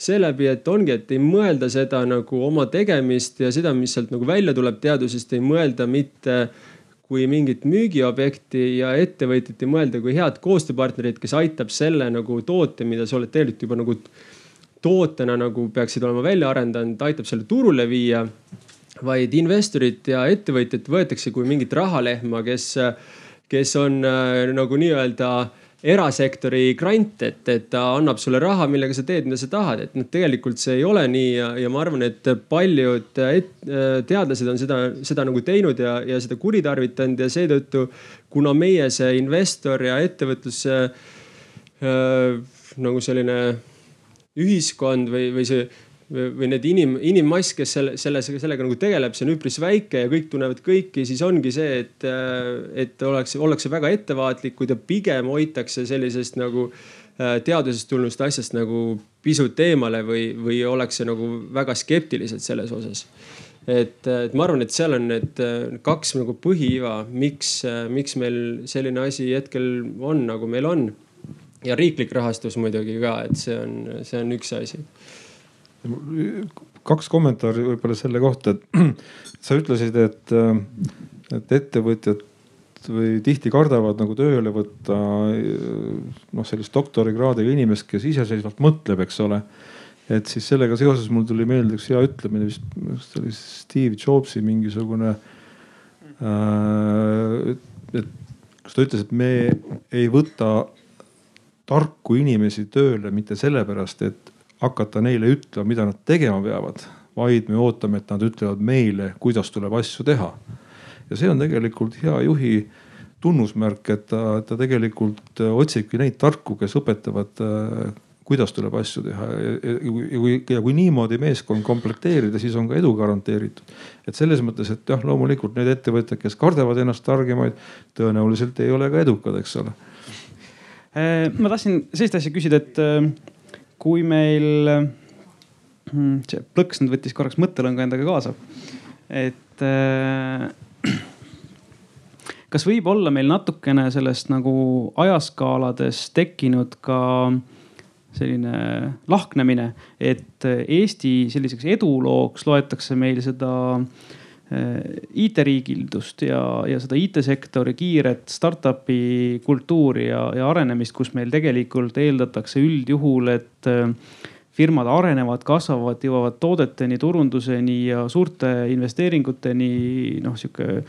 seeläbi, et ongi, et ei mõelda seda nagu oma tegemist ja seda, mis sealt nagu välja tuleb teadusest, ei mõelda mitte kui mingit müügiobjekti ja ettevõtjat ei mõelda kui head koostööpartnerit, kes aitab selle nagu toote, mida sa oled tegelikult juba nagu tootena nagu peaksid olema välja arendanud, aitab selle turule viia. Vaid investorit ja ettevõtjat võetakse kui mingit rahalehma, kes, kes on äh, nagu nii-öelda äh, erasektori grant, et, et ta annab sulle raha, millega sa teed, mida sa tahad, et noh, tegelikult see ei ole nii ja, ja ma arvan, et paljud et, teadlased on seda, seda nagu teinud ja, ja seda kuritarvitanud ja seetõttu, kuna meie see investor ja ettevõtluse äh, nagu selline ühiskond või, või see või need inim, inimmass, kes selle, selles, sellega nagu tegeleb, see on üpris väike ja kõik tunnevad kõiki, siis ongi see, et, et oleks, ollakse väga ettevaatlikud ja pigem hoitakse sellisest nagu äh, teadusest tulnust asjast nagu pisut eemale või, või ollakse nagu väga skeptilised selles osas. et, et ma arvan, et seal on need äh, kaks nagu põhiiva, miks, äh, miks meil selline asi hetkel on, nagu meil on. ja riiklik rahastus muidugi ka, et see on, see on üks asi kaks kommentaari võib-olla selle kohta, et sa ütlesid, et, et ettevõtjad või tihti kardavad nagu tööle võtta noh, sellist doktorikraadiga inimest, kes iseseisvalt mõtleb, eks ole. et siis sellega seoses mul tuli meelde üks hea ütlemine, vist, vist oli Steve Jobsi mingisugune äh,. et kus ta ütles, et me ei võta tarku inimesi tööle mitte sellepärast, et hakata neile ütlema, mida nad tegema peavad, vaid me ootame, et nad ütlevad meile, kuidas tuleb asju teha. ja see on tegelikult hea juhi tunnusmärk, et ta, ta tegelikult otsibki neid tarku, kes õpetavad kuidas tuleb asju teha ja, ja, kui, ja kui niimoodi meeskond komplekteerida, siis on ka edu garanteeritud. et selles mõttes, et jah, loomulikult need ettevõtjad, kes kardavad ennast targemaid, tõenäoliselt ei ole ka edukad, eks ole. Äh, ma tahtsin sellist asja küsida, et äh, kui meil, hmm, see plõks nüüd võttis korraks mõttelõnga endaga kaasa, et äh, kas võib olla meil natukene sellest nagu ajaskaalades tekkinud ka äh, selline lahknemine, et Eesti selliseks edulooks loetakse meil seda eh, IT-riigildust ja, ja seda IT-sektori kiiret startup'i kultuuri ja, ja arenemist, kus meil tegelikult eeldatakse üldjuhul, et eh, firmad arenevad, kasvavad, jõuavad toodeteni, turunduseni ja suurte investeeringuteni noh, sihuke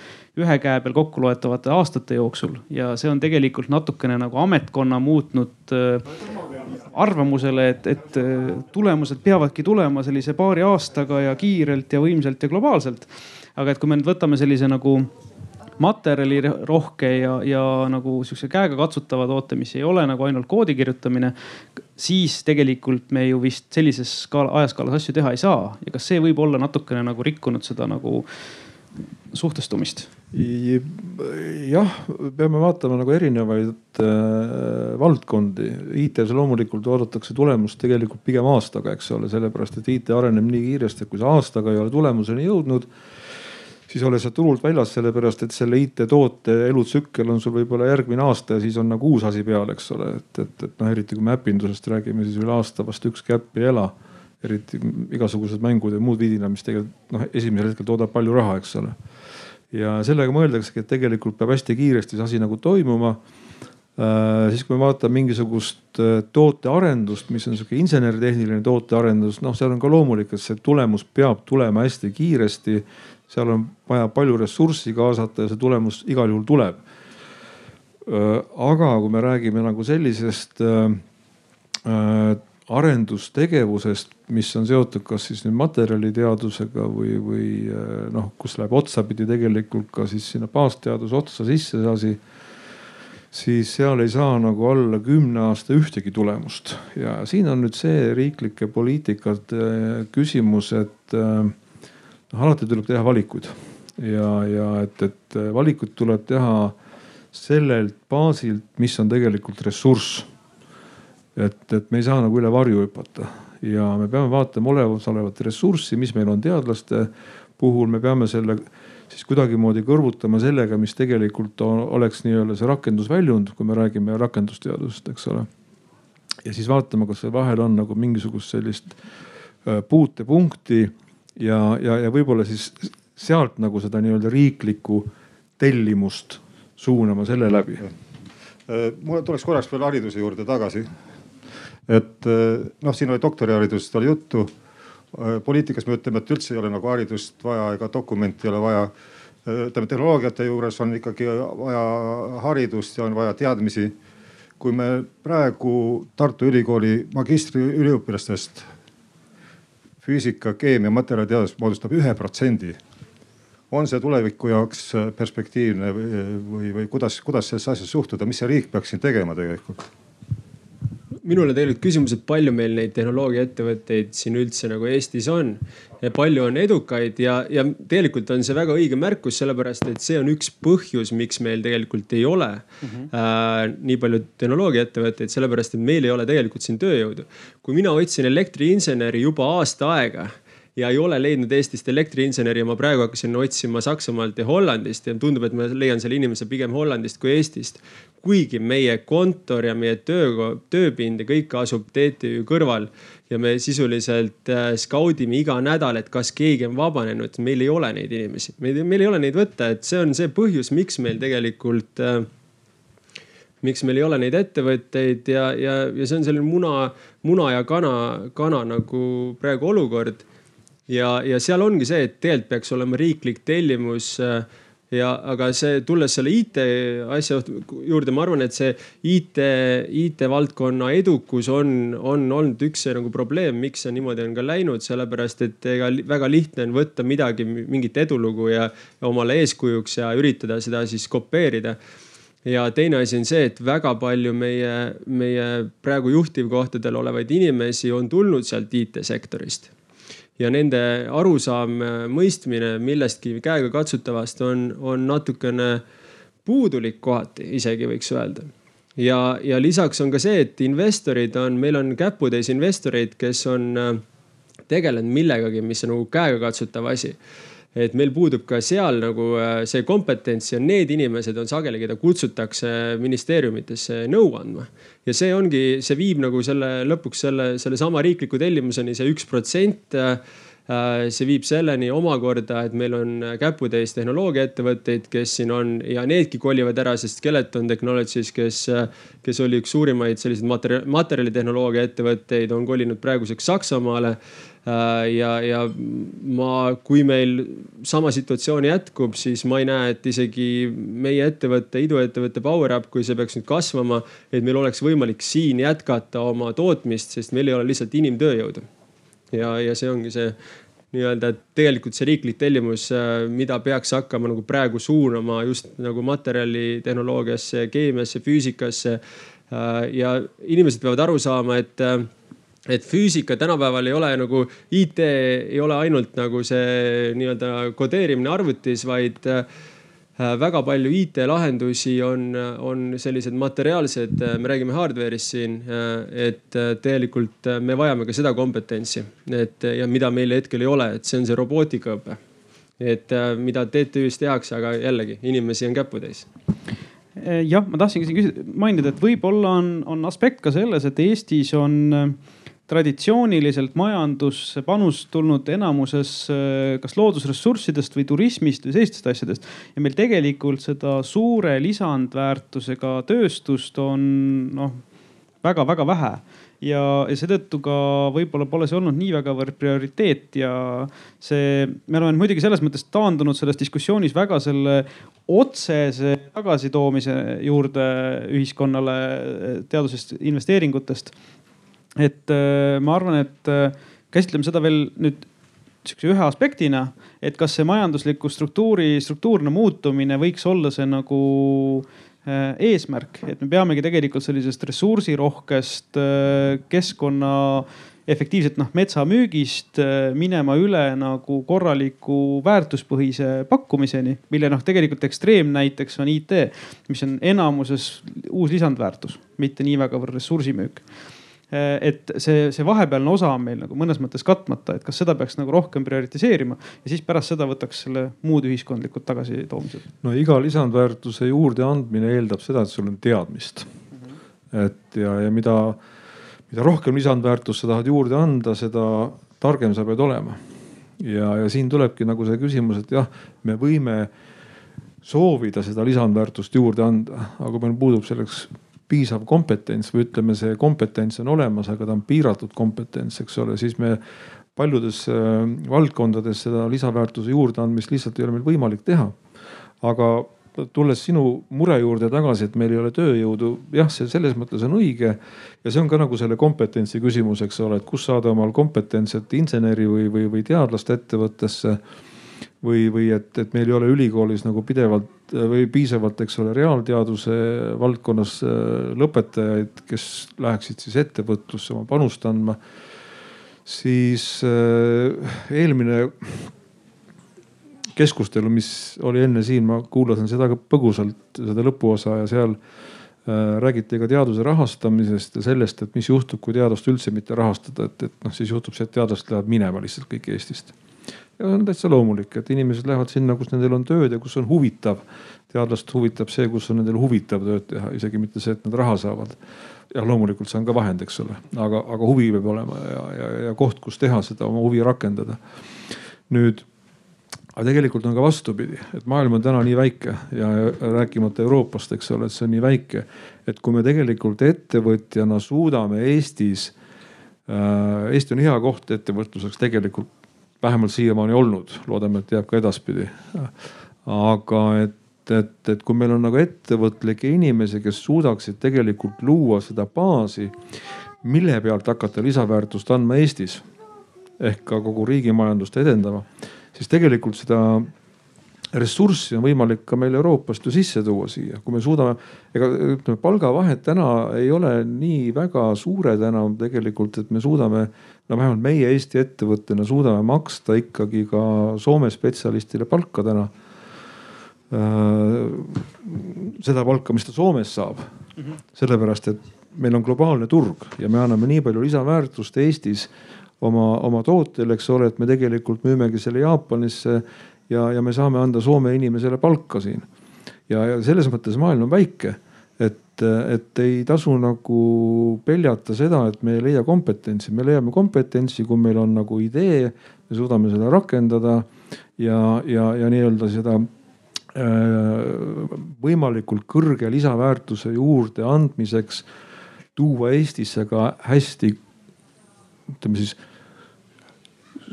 ühe käe peal kokku loetavate aastate jooksul. ja see on tegelikult natukene nagu ametkonna muutnud äh, arvamusele, et, et äh, tulemused peavadki tulema sellise paari aastaga ja kiirelt ja võimsalt ja globaalselt. Aga et kui me nüüd võtame sellise nagu materjali rohke ja, ja nagu sihukese käega katsutava toote, mis ei ole nagu ainult koodi kirjutamine. siis tegelikult me ju vist sellises skaala, ajaskaalas asju teha ei saa ja kas see võib olla natukene nagu rikkunud seda nagu suhtestumist? jah, peame vaatama nagu erinevaid äh, valdkondi. IT-s loomulikult oodatakse tulemust tegelikult pigem aastaga, eks ole, sellepärast et IT areneb nii kiiresti, et kui sa aastaga ei ole tulemuseni jõudnud, siis ole sa turult väljas, sellepärast et selle IT-toote elutsükkel on sul võib-olla järgmine aasta ja siis on nagu uus asi peal, eks ole, et, et, et noh, eriti kui me äpindusest räägime, siis üle aasta vast ükski äpp ei ela. Eriti igasugused mängud ja muud vidina, mis tegelikult noh, esimesel hetkel toodab palju raha, eks ole. Ja sellega mõeldaksegi, et tegelikult peab hästi kiiresti see asi nagu toimuma. Siis kui me vaatame mingisugust äh, tootearendust, mis on sihuke insener-tehniline tootearendus, noh, seal on ka loomulik, et see tulemus peab tulema hästi kiiresti. seal on vaja palju ressurssi kaasata ja see tulemus igal juhul tuleb äh,. aga kui me räägime nagu sellisest äh, äh arendustegevusest, mis on seotud kas siis nüüd materjaliteadusega või, või noh, kus läheb otsapidi tegelikult ka siis sinna baasteaduse otsa sisse see asi. Siis seal ei saa nagu alla kümne aasta ühtegi tulemust. Ja siin on nüüd see riiklike poliitikate küsimus, et eh, noh, alati tuleb teha valikuid. Ja, ja et, et valikuid tuleb teha sellelt baasilt, mis on tegelikult ressurss. Et, et me ei saa nagu üle varju hüpata. Ja me peame vaatama olemasolevat ressurssi, mis meil on teadlaste puhul, me peame selle siis kuidagimoodi kõrvutama sellega, mis tegelikult oleks nii-öelda see rakendusväljund, kui me räägime rakendusteadusest, eks ole. ja siis vaatama, kas seal vahel on nagu mingisugust sellist äh, puutepunkti ja, ja, ja võib-olla siis sealt nagu seda nii-öelda riiklikku tellimust suunama selle läbi. Äh, mul tuleks korraks veel hariduse juurde tagasi et eh, noh, siin oli doktoriharidusest oli juttu. Eh, poliitikas me ütleme, et üldse ei ole nagu haridust vaja ega dokumenti ei ole vaja. Eh, ütleme tehnoloogiate juures on ikkagi vaja haridust ja on vaja teadmisi. kui me praegu Tartu Ülikooli magistriüliõpilastest füüsika, keemia, materjaliteadus moodustab ühe protsendi on see tuleviku jaoks perspektiivne või, või, või kuidas, kuidas sellesse asjasse suhtuda, mis see riik peaks siin tegema tegelikult? Minul on tegelikult küsimus, et palju meil neid tehnoloogiaettevõtteid siin üldse nagu Eestis on. palju on edukaid ja, ja tegelikult on see väga õige märkus, sellepärast et see on üks põhjus, miks meil tegelikult ei ole mm -hmm. äh, nii palju tehnoloogiaettevõtteid, sellepärast et meil ei ole tegelikult siin tööjõudu. kui mina otsin elektriinseneri juba aasta aega ja ei ole leidnud Eestist elektriinseneri ja ma praegu hakkasin otsima Saksamaalt ja Hollandist ja tundub, et ma leian selle inimese pigem Hollandist kui Eestist kuigi meie kontor ja meie töö, tööpind ja kõik asub TTÜ kõrval ja me sisuliselt äh, skaudime iga nädal, et kas keegi on vabanenud, meil ei ole neid inimesi, meil, ei ole neid võtta, et see on see põhjus, miks meil tegelikult äh, miks meil ei ole neid ettevõtteid ja, ja, ja see on selline muna, muna ja kana, kana nagu praegu olukord. ja, ja seal ongi see, et tegelikult peaks olema riiklik tellimus äh, ja, aga see, tulles selle IT asja juurde, ma arvan, et see IT, IT-valdkonna edukus on, on olnud üks see nagu probleem, miks see niimoodi on ka läinud, sellepärast et ega väga lihtne on võtta midagi, mingit edulugu ja, omale eeskujuks ja üritada seda siis kopeerida. Ja teine asi on see, et väga palju meie, meie praegu juhtivkohtadel olevaid inimesi on tulnud sealt IT-sektorist ja nende arusaam, mõistmine millestki käegakatsutavast on, on natukene puudulik kohati, isegi võiks öelda. ja, ja lisaks on ka see, et investorid on, meil on käputäis investoreid, kes on äh, tegelenud millegagi, mis on nagu käegakatsutav asi et meil puudub ka seal nagu äh, see kompetents ja need inimesed on sageli, keda kutsutakse ministeeriumitesse nõu andma. ja see ongi, see viib nagu selle lõpuks selle, sellesama riikliku tellimuseni see üks protsent äh, see viib selleni omakorda, et meil on käputäis tehnoloogiaettevõtteid, kes siin on ja needki kolivad ära, sest Skeleton Technologies, kes, kes oli üks suurimaid selliseid materjali, materjalitehnoloogia ettevõtteid, on kolinud praeguseks Saksamaale Äh, ja, ja ma, kui meil sama situatsioon jätkub, siis ma ei näe, et isegi meie ettevõtte, iduettevõtte PowerUp, kui see peaks nüüd kasvama, et meil oleks võimalik siin jätkata oma tootmist, sest meil ei ole lihtsalt inimtööjõudu. Ja, ja see ongi see nii-öelda, et tegelikult see riiklik tellimus, äh, mida peaks hakkama nagu praegu suunama just nagu materjalitehnoloogiasse, keemiasse, füüsikasse. Äh, ja inimesed peavad aru saama, et et füüsika tänapäeval ei ole nagu, IT ei ole ainult nagu see nii-öelda kodeerimine arvutis, vaid äh, väga palju IT-lahendusi on, on sellised materiaalsed, me räägime hardware'ist siin, äh, et äh, tegelikult me vajame ka seda kompetentsi, et ja mida meil hetkel ei ole, et see on see robootikaõpe. et mida TTÜ-s tehakse, aga jällegi inimesi on käputäis jah, ma tahtsingi siin küsida, mainida, et võib-olla on, on aspekt ka selles, et Eestis on äh, traditsiooniliselt majandusse panust tulnud enamuses äh, kas loodusressurssidest või turismist või sellistest asjadest. ja meil tegelikult seda suure lisandväärtusega tööstust on noh, väga-väga vähe ja, ja seetõttu ka võib-olla pole see olnud nii vägavõrd prioriteet ja see, me oleme muidugi selles mõttes taandunud selles diskussioonis väga selle otsese tagasitoomise juurde ühiskonnale teadusest investeeringutest et äh, ma arvan, et äh, käsitleme seda veel nüüd sihukese ühe aspektina, et kas see majandusliku struktuuri struktuurne muutumine võiks olla see nagu äh, eesmärk, et me peamegi tegelikult sellisest ressursirohkest keskkonna efektiivselt noh metsamüügist minema üle nagu korraliku väärtuspõhise pakkumiseni, mille noh, tegelikult ekstreemnäiteks on IT, mis on enamuses uus lisandväärtus, mitte nii väga ressursimüük et see, see vahepealne osa on meil nagu mõnes mõttes katmata, et kas seda peaks nagu rohkem prioritiseerima ja siis pärast seda võtaks selle muud ühiskondlikud tagasitoomised. no iga lisandväärtuse juurdeandmine eeldab seda, et sul on teadmist mm. -hmm. et ja, ja mida, mida rohkem lisandväärtust sa tahad juurde anda, seda targem sa pead olema. ja, ja siin tulebki nagu see küsimus, et jah, me võime soovida seda lisandväärtust juurde anda, aga kui meil puudub selleks piisav kompetents või ütleme, see kompetents on olemas, aga ta on piiratud kompetents, eks ole, siis me paljudes äh, valdkondades seda lisaväärtuse juurdeandmist lihtsalt ei ole meil võimalik teha. aga tulles sinu mure juurde tagasi, et meil ei ole tööjõudu, jah, see selles mõttes on õige. ja see on ka nagu selle kompetentsi küsimus, eks ole, et kust saada omal kompetentset inseneri või, või, või teadlast ettevõttesse või, või et, et meil ei ole ülikoolis nagu pidevalt või piisavalt, eks ole, reaalteaduse valdkonnas äh, lõpetajaid, kes läheksid siis ettevõtlusse oma panust andma. siis äh, eelmine keskustelu, mis oli enne siin, ma kuulasin seda ka põgusalt, seda lõpuosa ja seal äh, räägiti ka teaduse rahastamisest ja sellest, et mis juhtub, kui teadust üldse mitte rahastada, et, et noh, siis juhtub see, et teadlast läheb minema lihtsalt kõik Eestist ja on täitsa loomulik, et inimesed lähevad sinna, kus nendel on tööd ja kus on huvitav. teadlast huvitab see, kus on nendel huvitav tööd teha, isegi mitte see, et nad raha saavad. jah, loomulikult see on ka vahend, eks ole, aga, aga huvi peab olema ja, ja, ja koht, kus teha seda, oma huvi rakendada. nüüd aga tegelikult on ka vastupidi, et maailm on täna nii väike ja rääkimata Euroopast, eks ole, et see on nii väike, et kui me tegelikult ettevõtjana suudame Eestis äh,. Eesti on hea koht ettevõtluseks tegelikult vähemalt siiamaani olnud, loodame, et jääb ka edaspidi. aga et, et, et kui meil on nagu ettevõtlikke inimesi, kes suudaksid tegelikult luua seda baasi, mille pealt hakata lisaväärtust andma Eestis ehk ka kogu riigimajandust edendama, siis tegelikult seda ressurssi on võimalik ka meil Euroopast ju sisse tuua siia, kui me suudame. ega ütleme, palgavahed täna ei ole nii väga suured enam tegelikult, et me suudame, no vähemalt meie Eesti ettevõttena suudame maksta ikkagi ka Soome spetsialistile palka täna äh,. seda palka, mis ta Soomes saab. -hmm. sellepärast, et meil on globaalne turg ja me anname nii palju lisaväärtust Eestis oma, oma tootel, eks ole, et me tegelikult müümegi selle Jaapanisse ja, ja me saame anda Soome inimesele palka siin. ja, ja selles mõttes maailm on väike, et, et ei tasu nagu peljata seda, et me ei leia kompetentsi, me leiame kompetentsi, kui meil on nagu idee, me suudame seda rakendada ja, ja, ja nii-öelda seda äh, võimalikult kõrge lisaväärtuse juurde andmiseks tuua Eestisse ka hästi, ütleme siis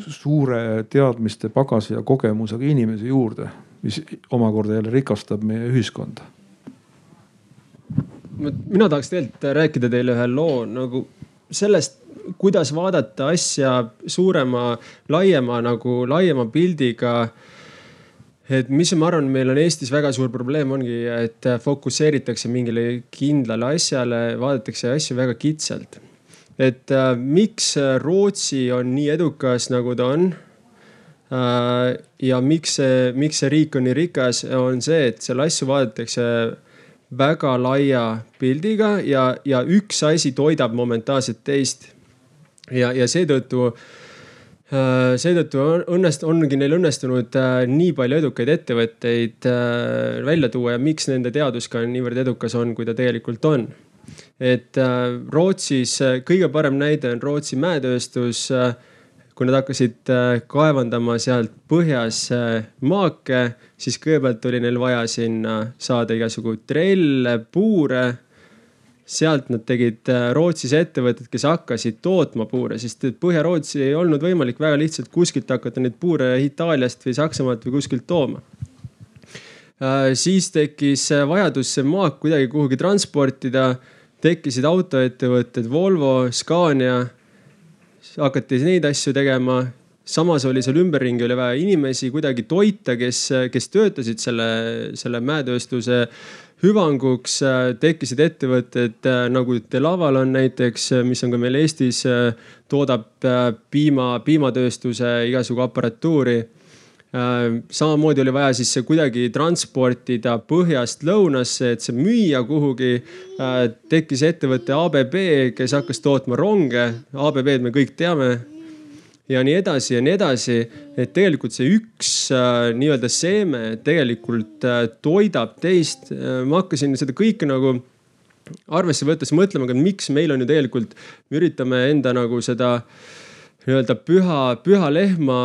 suure teadmiste pagasi ja kogemusega inimesi juurde, mis omakorda jälle rikastab meie ühiskonda. mina tahaks tegelikult rääkida teile ühe loo nagu sellest, kuidas vaadata asja suurema, laiema nagu laiema pildiga et mis ma arvan, meil on Eestis väga suur probleem ongi, et fokusseeritakse mingile kindlale asjale, vaadatakse asju väga kitsalt et äh, miks Rootsi on nii edukas, nagu ta on äh,. ja miks see, miks see riik on nii rikas, on see, et seal asju vaadatakse väga laia pildiga ja, ja üks asi toidab momentaanselt teist. ja, ja seetõttu äh, seetõttu õnnest-, ongi neil õnnestunud äh, nii palju edukaid ettevõtteid äh, välja tuua ja miks nende teadus ka niivõrd edukas on, kui ta tegelikult on et äh, Rootsis äh, kõige parem näide on Rootsi mäetööstus. Äh, kui nad hakkasid kaevandama sealt põhjas maake, siis kõigepealt oli neil vaja sinna saada igasugu trelle, puure sealt nad tegid Rootsis ettevõtted, kes hakkasid tootma puure, sest Põhja-Rootsi ei olnud võimalik väga lihtsalt kuskilt hakata neid puure Itaaliast või Saksamaalt või kuskilt tooma. siis tekkis vajadus see maak kuidagi kuhugi transportida tekkisid autoettevõtted Volvo, Scania. hakati neid asju tegema. samas oli seal ümberringi oli vaja inimesi kuidagi toita, kes, kes töötasid selle, selle mäetööstuse hüvanguks. tekkisid ettevõtted nagu Delaval on näiteks, mis on ka meil Eestis, toodab piima, piimatööstuse igasugu aparatuuri Äh, samamoodi oli vaja siis see kuidagi transportida põhjast lõunasse, et see müüa kuhugi. Äh, tekkis ettevõte ABB, kes hakkas tootma ronge. ABB-d me kõik teame. ja nii edasi ja nii edasi, et tegelikult see üks äh, nii-öelda seeme tegelikult toidab teist. ma hakkasin seda kõike nagu arvesse võttes mõtlema, aga miks meil on ju tegelikult, me üritame enda nagu seda äh, nii-öelda püha, püha lehma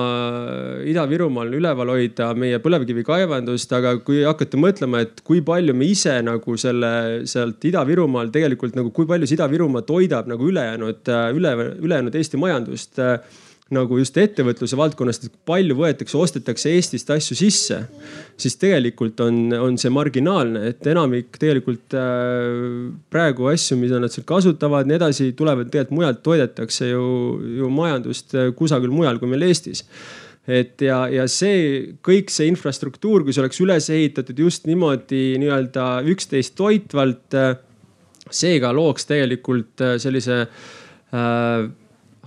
Ida-Virumaal üleval hoida meie põlevkivikaevandust, aga kui hakata mõtlema, et kui palju me ise nagu selle sealt Ida-Virumaal tegelikult nagu, kui palju see Ida-Virumaa toidab nagu ülejäänud, üle, ülejäänud Eesti majandust nagu just ettevõtluse valdkonnast, et palju võetakse, ostetakse Eestist asju sisse, siis tegelikult on, on see marginaalne, et enamik tegelikult äh, praegu asju, mida nad seal kasutavad, nii edasi, tulevad tegelikult mujalt, toidetakse ju, ju majandust äh, kusagil mujal kui meil Eestis. Et ja, ja see kõik see infrastruktuur, kui see oleks üles ehitatud just niimoodi nii-öelda üksteist toitvalt, äh, seega looks tegelikult äh, sellise äh,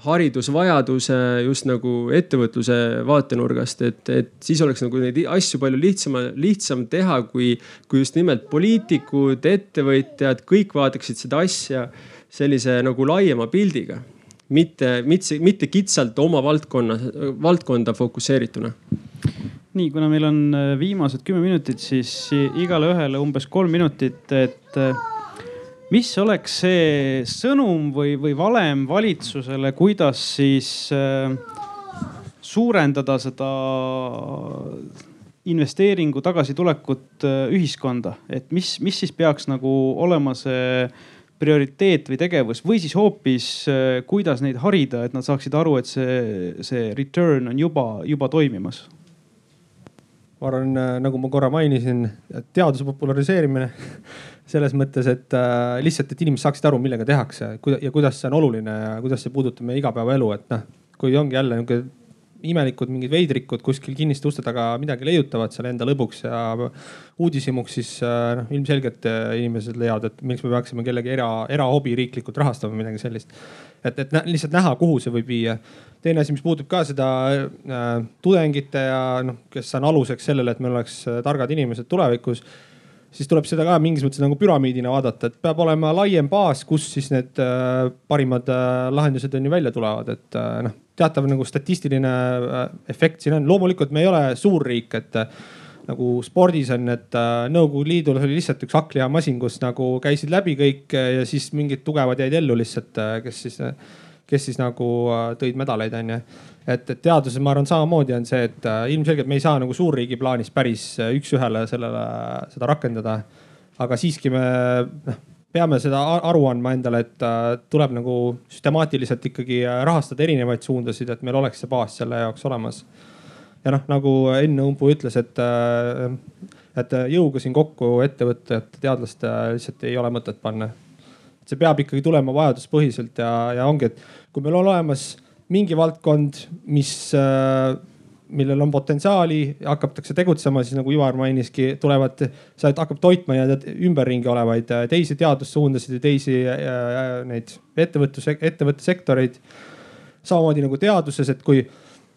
haridusvajaduse just nagu ettevõtluse vaatenurgast, et, et siis oleks nagu neid asju palju lihtsam, lihtsam teha, kui, kui just nimelt poliitikud, ettevõtjad, kõik vaataksid seda asja sellise nagu laiema pildiga. mitte, mitte, mitte kitsalt oma valdkonna, valdkonda fokusseerituna nii, kuna meil on äh, viimased kümme minutit, siis igale ühele umbes kolm minutit, et äh, mis oleks see sõnum või, või valem valitsusele, kuidas siis äh, suurendada seda investeeringu tagasitulekut äh, ühiskonda, et mis, mis siis peaks nagu olema see prioriteet või tegevus? Või siis hoopis äh, kuidas neid harida, et nad saaksid aru, et see, see return on juba, juba toimimas? Ma arvan, nagu ma korra mainisin, teaduse populariseerimine selles mõttes, et äh, lihtsalt, et inimesed saaksid aru, millega tehakse ja kuidas see on oluline ja kuidas see puudutab meie igapäevaelu, et noh, kui ongi jälle nihuke imelikud mingid veidrikud kuskil kinniste uste taga midagi leiutavad seal enda lõbuks ja uudishimuks, siis äh, noh ilmselgelt äh, inimesed leiavad, et miks me peaksime kellegi era, erahobi riiklikult rahastama midagi sellist. et, et lihtsalt näha, kuhu see võib viia. teine asi, mis puudutab ka seda äh, tudengite ja noh, kes on aluseks sellele, et meil oleks äh, targad inimesed tulevikus siis tuleb seda ka mingis mõttes nagu püramiidina vaadata, et peab olema laiem baas, kus siis need äh, parimad äh, lahendused on ju välja tulevad, et äh, noh teatav nagu statistiline efekt siin on. loomulikult me ei ole suur riik, et nagu spordis on, et Nõukogude Liidul oli lihtsalt üks hakklihamasin, kus nagu käisid läbi kõik ja siis mingid tugevad jäid ellu lihtsalt, kes siis, kes siis nagu tõid medaleid, onju. Et, et teaduses ma arvan, samamoodi on see, et ilmselgelt me ei saa nagu suurriigi plaanis päris üks-ühele sellele, seda rakendada. aga siiski me noh peame seda aru andma endale, et äh, tuleb nagu süstemaatiliselt ikkagi äh, rahastada erinevaid suundasid, et meil oleks see baas selle jaoks olemas. ja noh, nagu Enn Õmpu ütles, et, äh, et jõuga siin kokku ettevõtjate, teadlaste lihtsalt ei ole mõtet panna. see peab ikkagi tulema vajaduspõhiselt ja, ja ongi, et kui meil on olemas mingi valdkond, mis millel on potentsiaali, hakatakse tegutsema, siis nagu Ivar mainiski, tulevad, sa hakkab toitma nii-öelda ümberringi olevaid äh, teisi teadussuundasid ja teisi äh, äh, neid ettevõtluse, ettevõttesektoreid. samamoodi nagu teaduses, et kui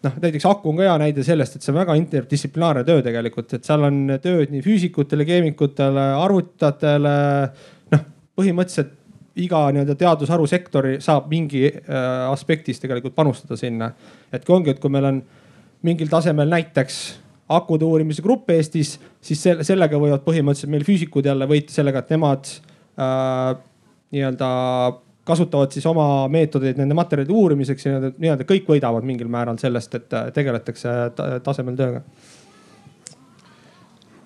noh, näiteks aku on ka hea näide sellest, et see on väga interdistsiplinaarne töö tegelikult, et seal on tööd nii füüsikutele, keemikutele, arvutajatele. noh, põhimõtteliselt iga nii-öelda teadusharu sektori saab mingi äh, aspektis tegelikult panustada sinna. et kui ongi, et kui meil on mingil tasemel näiteks akude uurimise grupp Eestis, siis selle, sellega võivad põhimõtteliselt meil füüsikud jälle võita sellega, et nemad äh, nii-öelda kasutavad siis oma meetodeid nende materjalide uurimiseks ja nii-öelda kõik võidavad mingil määral sellest, et äh, tegeletakse tasemel tööga.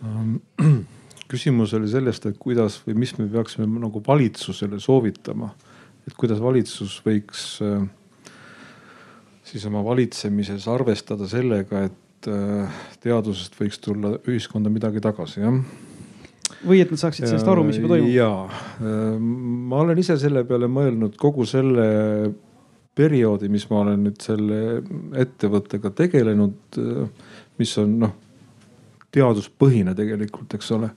Ähm, küsimus oli sellest, et kuidas või mis me peaksime nagu valitsusele soovitama, et kuidas valitsus võiks äh, siis oma valitsemises arvestada sellega, et äh, teadusest võiks tulla ühiskonda midagi tagasi, jah või et nad saaksid sellest aru, mis juba toimub? ja, äh, ma olen ise selle peale mõelnud kogu selle perioodi, mis ma olen nüüd selle ettevõttega tegelenud, mis on noh, teaduspõhine tegelikult, eks ole.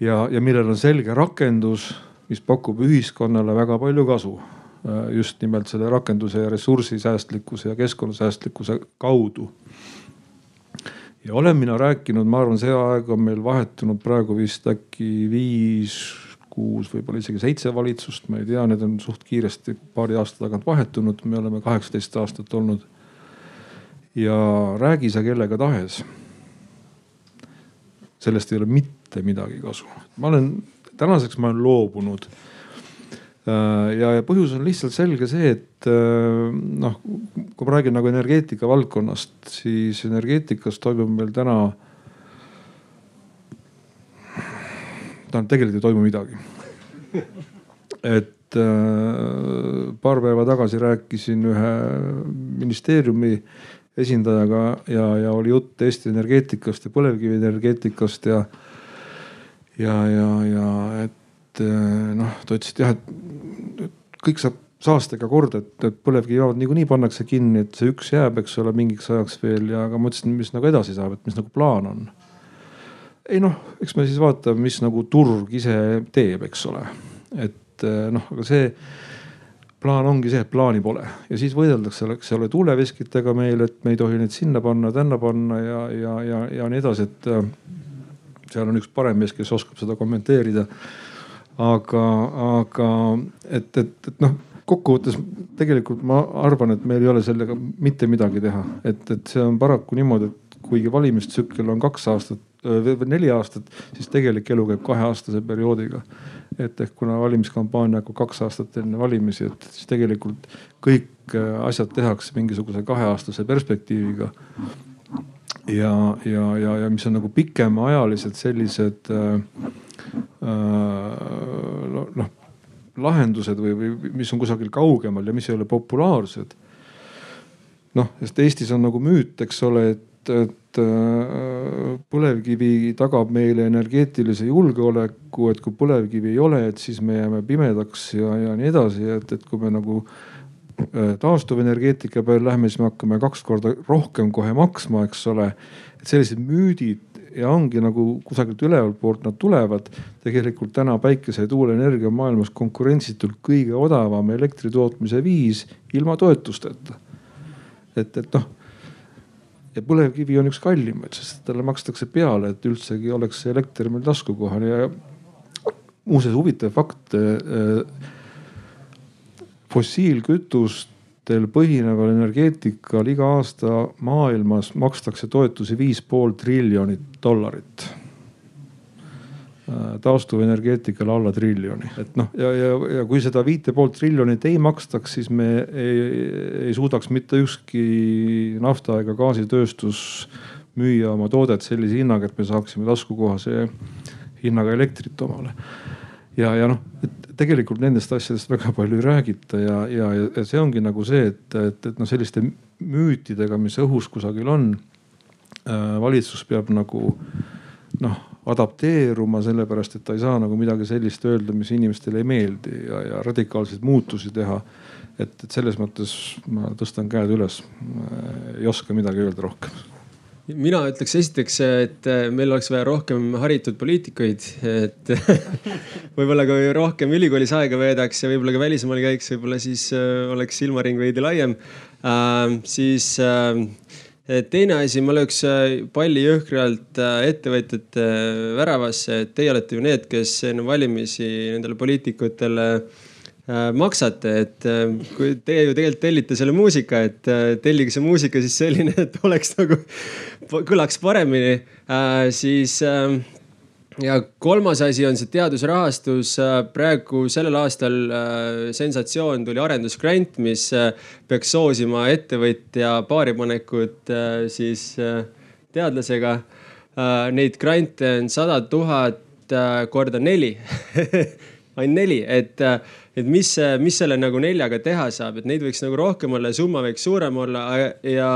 Ja, ja millel on selge rakendus, mis pakub ühiskonnale väga palju kasu Äh, just nimelt selle rakenduse ja ressursisäästlikkuse ja keskkonnasäästlikkuse kaudu. ja olen mina rääkinud, ma arvan, see aeg on meil vahetunud praegu vist äkki viis, kuus, võib-olla isegi seitse valitsust, ma ei tea, need on suht kiiresti paari aasta tagant vahetunud, me oleme kaheksateist aastat olnud. ja räägi sa kellega tahes. sellest ei ole mitte midagi kasu. ma olen, tänaseks ma olen loobunud Äh, ja, ja põhjus on lihtsalt selge see, et äh, noh, kui ma räägin nagu energeetika valdkonnast, siis energeetikas toimub meil täna. tähendab, tegelikult ei toimu midagi. et äh, paar päeva tagasi rääkisin ühe ministeeriumi esindajaga ja, ja oli jutt Eesti energeetikast ja põlevkivienergeetikast ja, ja, ja, ja et eh, noh, ta ütles, et jah, et kõik saab saastega korda, et, et põlevkivijaamad niikuinii pannakse kinni, et see üks jääb, eks ole, mingiks ajaks veel ja, aga ma ütlesin, mis nagu edasi saab, et mis nagu plaan on. ei noh, eks me siis vaatame, mis nagu turg ise teeb, eks ole. et eh, noh, aga see plaan ongi see, et plaani pole ja siis võideldakse, eks ole, tuleveskitega meil, et me ei tohi neid sinna panna, tänna panna ja, ja, ja, ja nii edasi, et eh, seal on üks parem mees, kes oskab seda kommenteerida aga, aga et, et, et noh, kokkuvõttes tegelikult ma arvan, et meil ei ole sellega mitte midagi teha, et, et see on paraku niimoodi, et kuigi valimistsükkel on kaks aastat või neli aastat, siis tegelik elu käib kaheaastase perioodiga. et ehk kuna valimiskampaania hakkab kaks aastat enne valimisi, et siis tegelikult kõik asjad tehakse mingisuguse kaheaastase perspektiiviga. Ja, ja, ja, ja mis on nagu pikemaajalised sellised äh, Äh, noh lahendused või, või mis on kusagil kaugemal ja mis ei ole populaarsed. noh, sest Eestis on nagu müüt, eks ole, et, et et põlevkivi tagab meile energeetilise julgeoleku, et kui põlevkivi ei ole, et siis me jääme pimedaks ja, ja nii edasi, et, et kui me nagu taastuvenergeetika peale lähme, siis me hakkame kaks korda rohkem kohe maksma, eks ole. et sellised müüdid ja ongi nagu kusagilt ülevalt poolt nad tulevad. tegelikult täna päikese ja tuuleenergia on maailmas konkurentsitult kõige odavam elektri tootmise viis ilma toetusteta. et, et noh ja põlevkivi on üks kallimaid, sest talle makstakse peale, et üldsegi oleks elekter meil taskukohal ja muuseas huvitav fakt. Äh, fossiilkütustel põhineval energeetikal iga aasta maailmas makstakse toetusi viis pool triljonit dollarit Äh, taastuvenergeetikale alla triljoni, et noh, ja, ja, ja kui seda viite poolt triljonit ei makstaks, siis me ei, ei suudaks mitte ükski nafta ega gaasitööstus müüa oma toodet sellise hinnaga, et me saaksime taskukohase hinnaga elektrit omale. Ja, ja noh, et tegelikult nendest asjadest väga palju ei räägita ja, ja, ja see ongi nagu see, et, et, et noh, selliste müütidega, mis õhus kusagil on äh,, valitsus peab nagu noh adapteeruma, sellepärast et ta ei saa nagu midagi sellist öelda, mis inimestele ei meeldi ja, ja radikaalseid muutusi teha. et, et selles mõttes ma tõstan käed üles. ei oska midagi öelda rohkem mina ütleks esiteks, et meil oleks vaja rohkem haritud poliitikuid, et võib-olla kui rohkem ülikoolis aega veedaks ja võib-olla ka välismaal käiks, võib-olla siis äh, oleks silmaring veidi laiem äh,. siis äh, teine asi, ma lööks äh, palli jõhkralt äh, ettevõtjate äh, väravasse, et teie olete ju need, kes enne valimisi nendele poliitikutele maksate, et kui teie ju tegelikult tellite selle muusika, et tellige see muusika siis selline, et oleks nagu, kõlaks paremini, siis ja kolmas asi on see teadusrahastus. praegu sellel aastal äh, sensatsioon tuli arendusgrant, mis äh, peaks soosima ettevõtja paaripanekut äh, siis teadlasega. Neid grante on sada tuhat korda neli ainult neli, et, et mis, mis selle nagu neljaga teha saab, et neid võiks nagu rohkem olla ja summa võiks suurem olla ja ja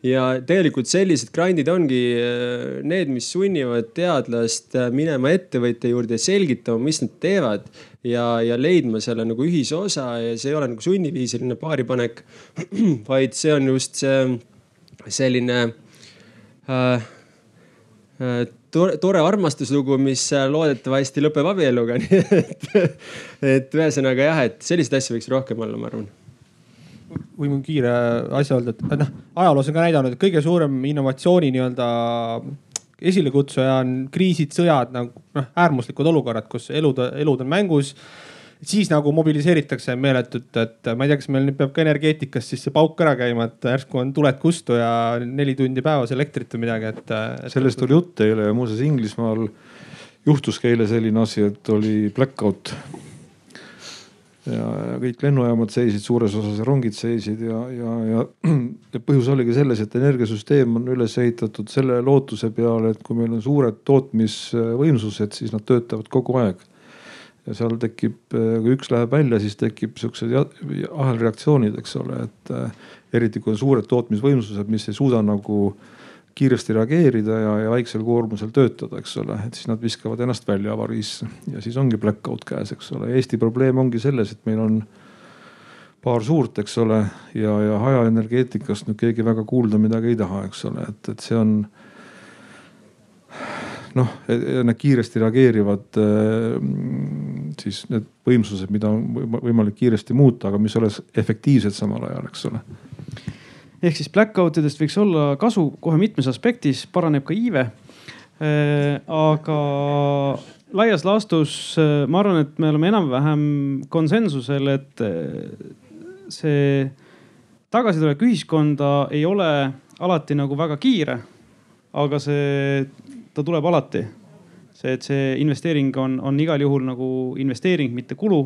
tegelikult sellised grandid ongi äh, need, mis sunnivad teadlast äh, minema ettevõtja juurde ja selgitama, mis nad teevad. ja, ja leidma selle nagu ühisosa ja see ei ole nagu sunniviisiline paaripanek, vaid see on just see selline äh, äh, tore, tore armastuslugu, mis loodetavasti lõpeb abieluga nii et, et ühesõnaga jah, et selliseid asju võiks rohkem olla, ma arvan võin kiire asja öelda, et noh, ajaloos on ka näidanud, et kõige suurem innovatsiooni nii-öelda esilekutsuja on kriisid, sõjad nagu noh, äärmuslikud olukorrad, kus elud, elud on mängus. Siis nagu mobiliseeritakse meeletult, et ma ei tea, kas meil nüüd peab ka energeetikas siis see pauk ära käima, et järsku on tuled kustu ja neli tundi päevas elektrit või midagi, et, et.... sellest oli jutt eile ja muuseas Inglismaal juhtuski eile selline asi, et oli blackout ja, ja kõik lennujaamad seisid, suures osas rongid seisid ja, ja, ja, ja põhjus oligi selles, et energiasüsteem on üles ehitatud selle lootuse peale, et kui meil on suured tootmisvõimsused, siis nad töötavad kogu aeg. ja seal tekib, kui üks läheb välja, siis tekib siuksed ahelreaktsioonid, eks ole, et eriti kui on suured tootmisvõimsused, mis ei suuda nagu äh, kiiresti reageerida ja, ja väiksel koormusel töötada, eks ole, et siis nad viskavad ennast välja avariisse ja siis ongi blackout käes, eks ole. Eesti probleem ongi selles, et meil on paar suurt, eks ole, ja, ja hajaenergeetikast nüüd keegi väga kuulda midagi ei taha, eks ole, et, et see on noh, need kiiresti reageerivad siis need võimsused, mida on võimalik kiiresti muuta, aga mis oleks efektiivsed samal ajal, eks ole ehk siis blackout idest võiks olla kasu kohe mitmes aspektis, paraneb ka iive. Äh, aga laias laastus äh, ma arvan, et me oleme enam-vähem konsensusel, et äh, see tagasitulek ühiskonda ei ole alati nagu väga kiire. aga see, ta tuleb alati. see, et see investeering on, on igal juhul nagu investeering, mitte kulu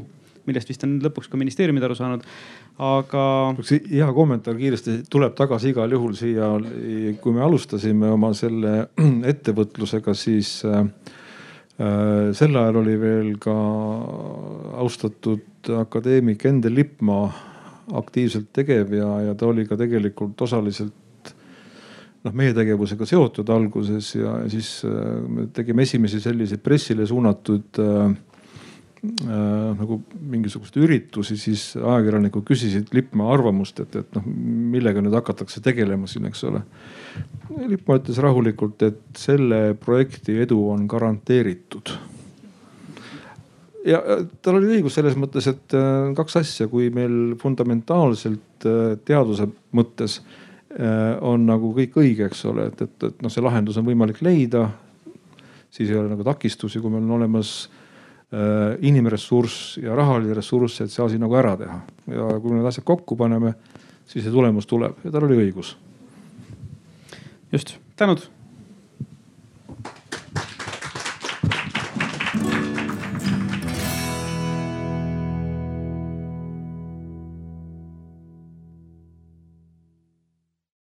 millest vist on lõpuks ka ministeeriumid aru saanud aga. hea kommentaar kiiresti, tuleb tagasi igal juhul siia. kui me alustasime oma selle ettevõtlusega, siis äh, äh, sel ajal oli veel ka austatud akadeemik Endel Lippmaa aktiivselt tegev ja, ja ta oli ka tegelikult osaliselt noh meie tegevusega seotud alguses ja siis me tegime esimesi selliseid pressile suunatud äh, äh, nagu mingisuguseid üritusi, siis ajakirjanikud küsisid Lippmaa arvamust, et, et noh, millega nüüd hakatakse tegelema siin, eks ole. Lippmaa ütles rahulikult, et selle projekti edu on garanteeritud ja tal oli õigus selles mõttes, et äh, kaks asja, kui meil fundamentaalselt äh, teaduse mõttes äh, on nagu kõik õige, eks ole, et, et, et noh, see lahendus on võimalik leida. siis ei ole nagu takistusi, kui meil on olemas äh, Äh, inimressurss ja rahaline ressurss, et see asi nagu ära teha. ja kui need asjad kokku paneme, siis see tulemus tuleb ja tal oli õigus. just, tänud.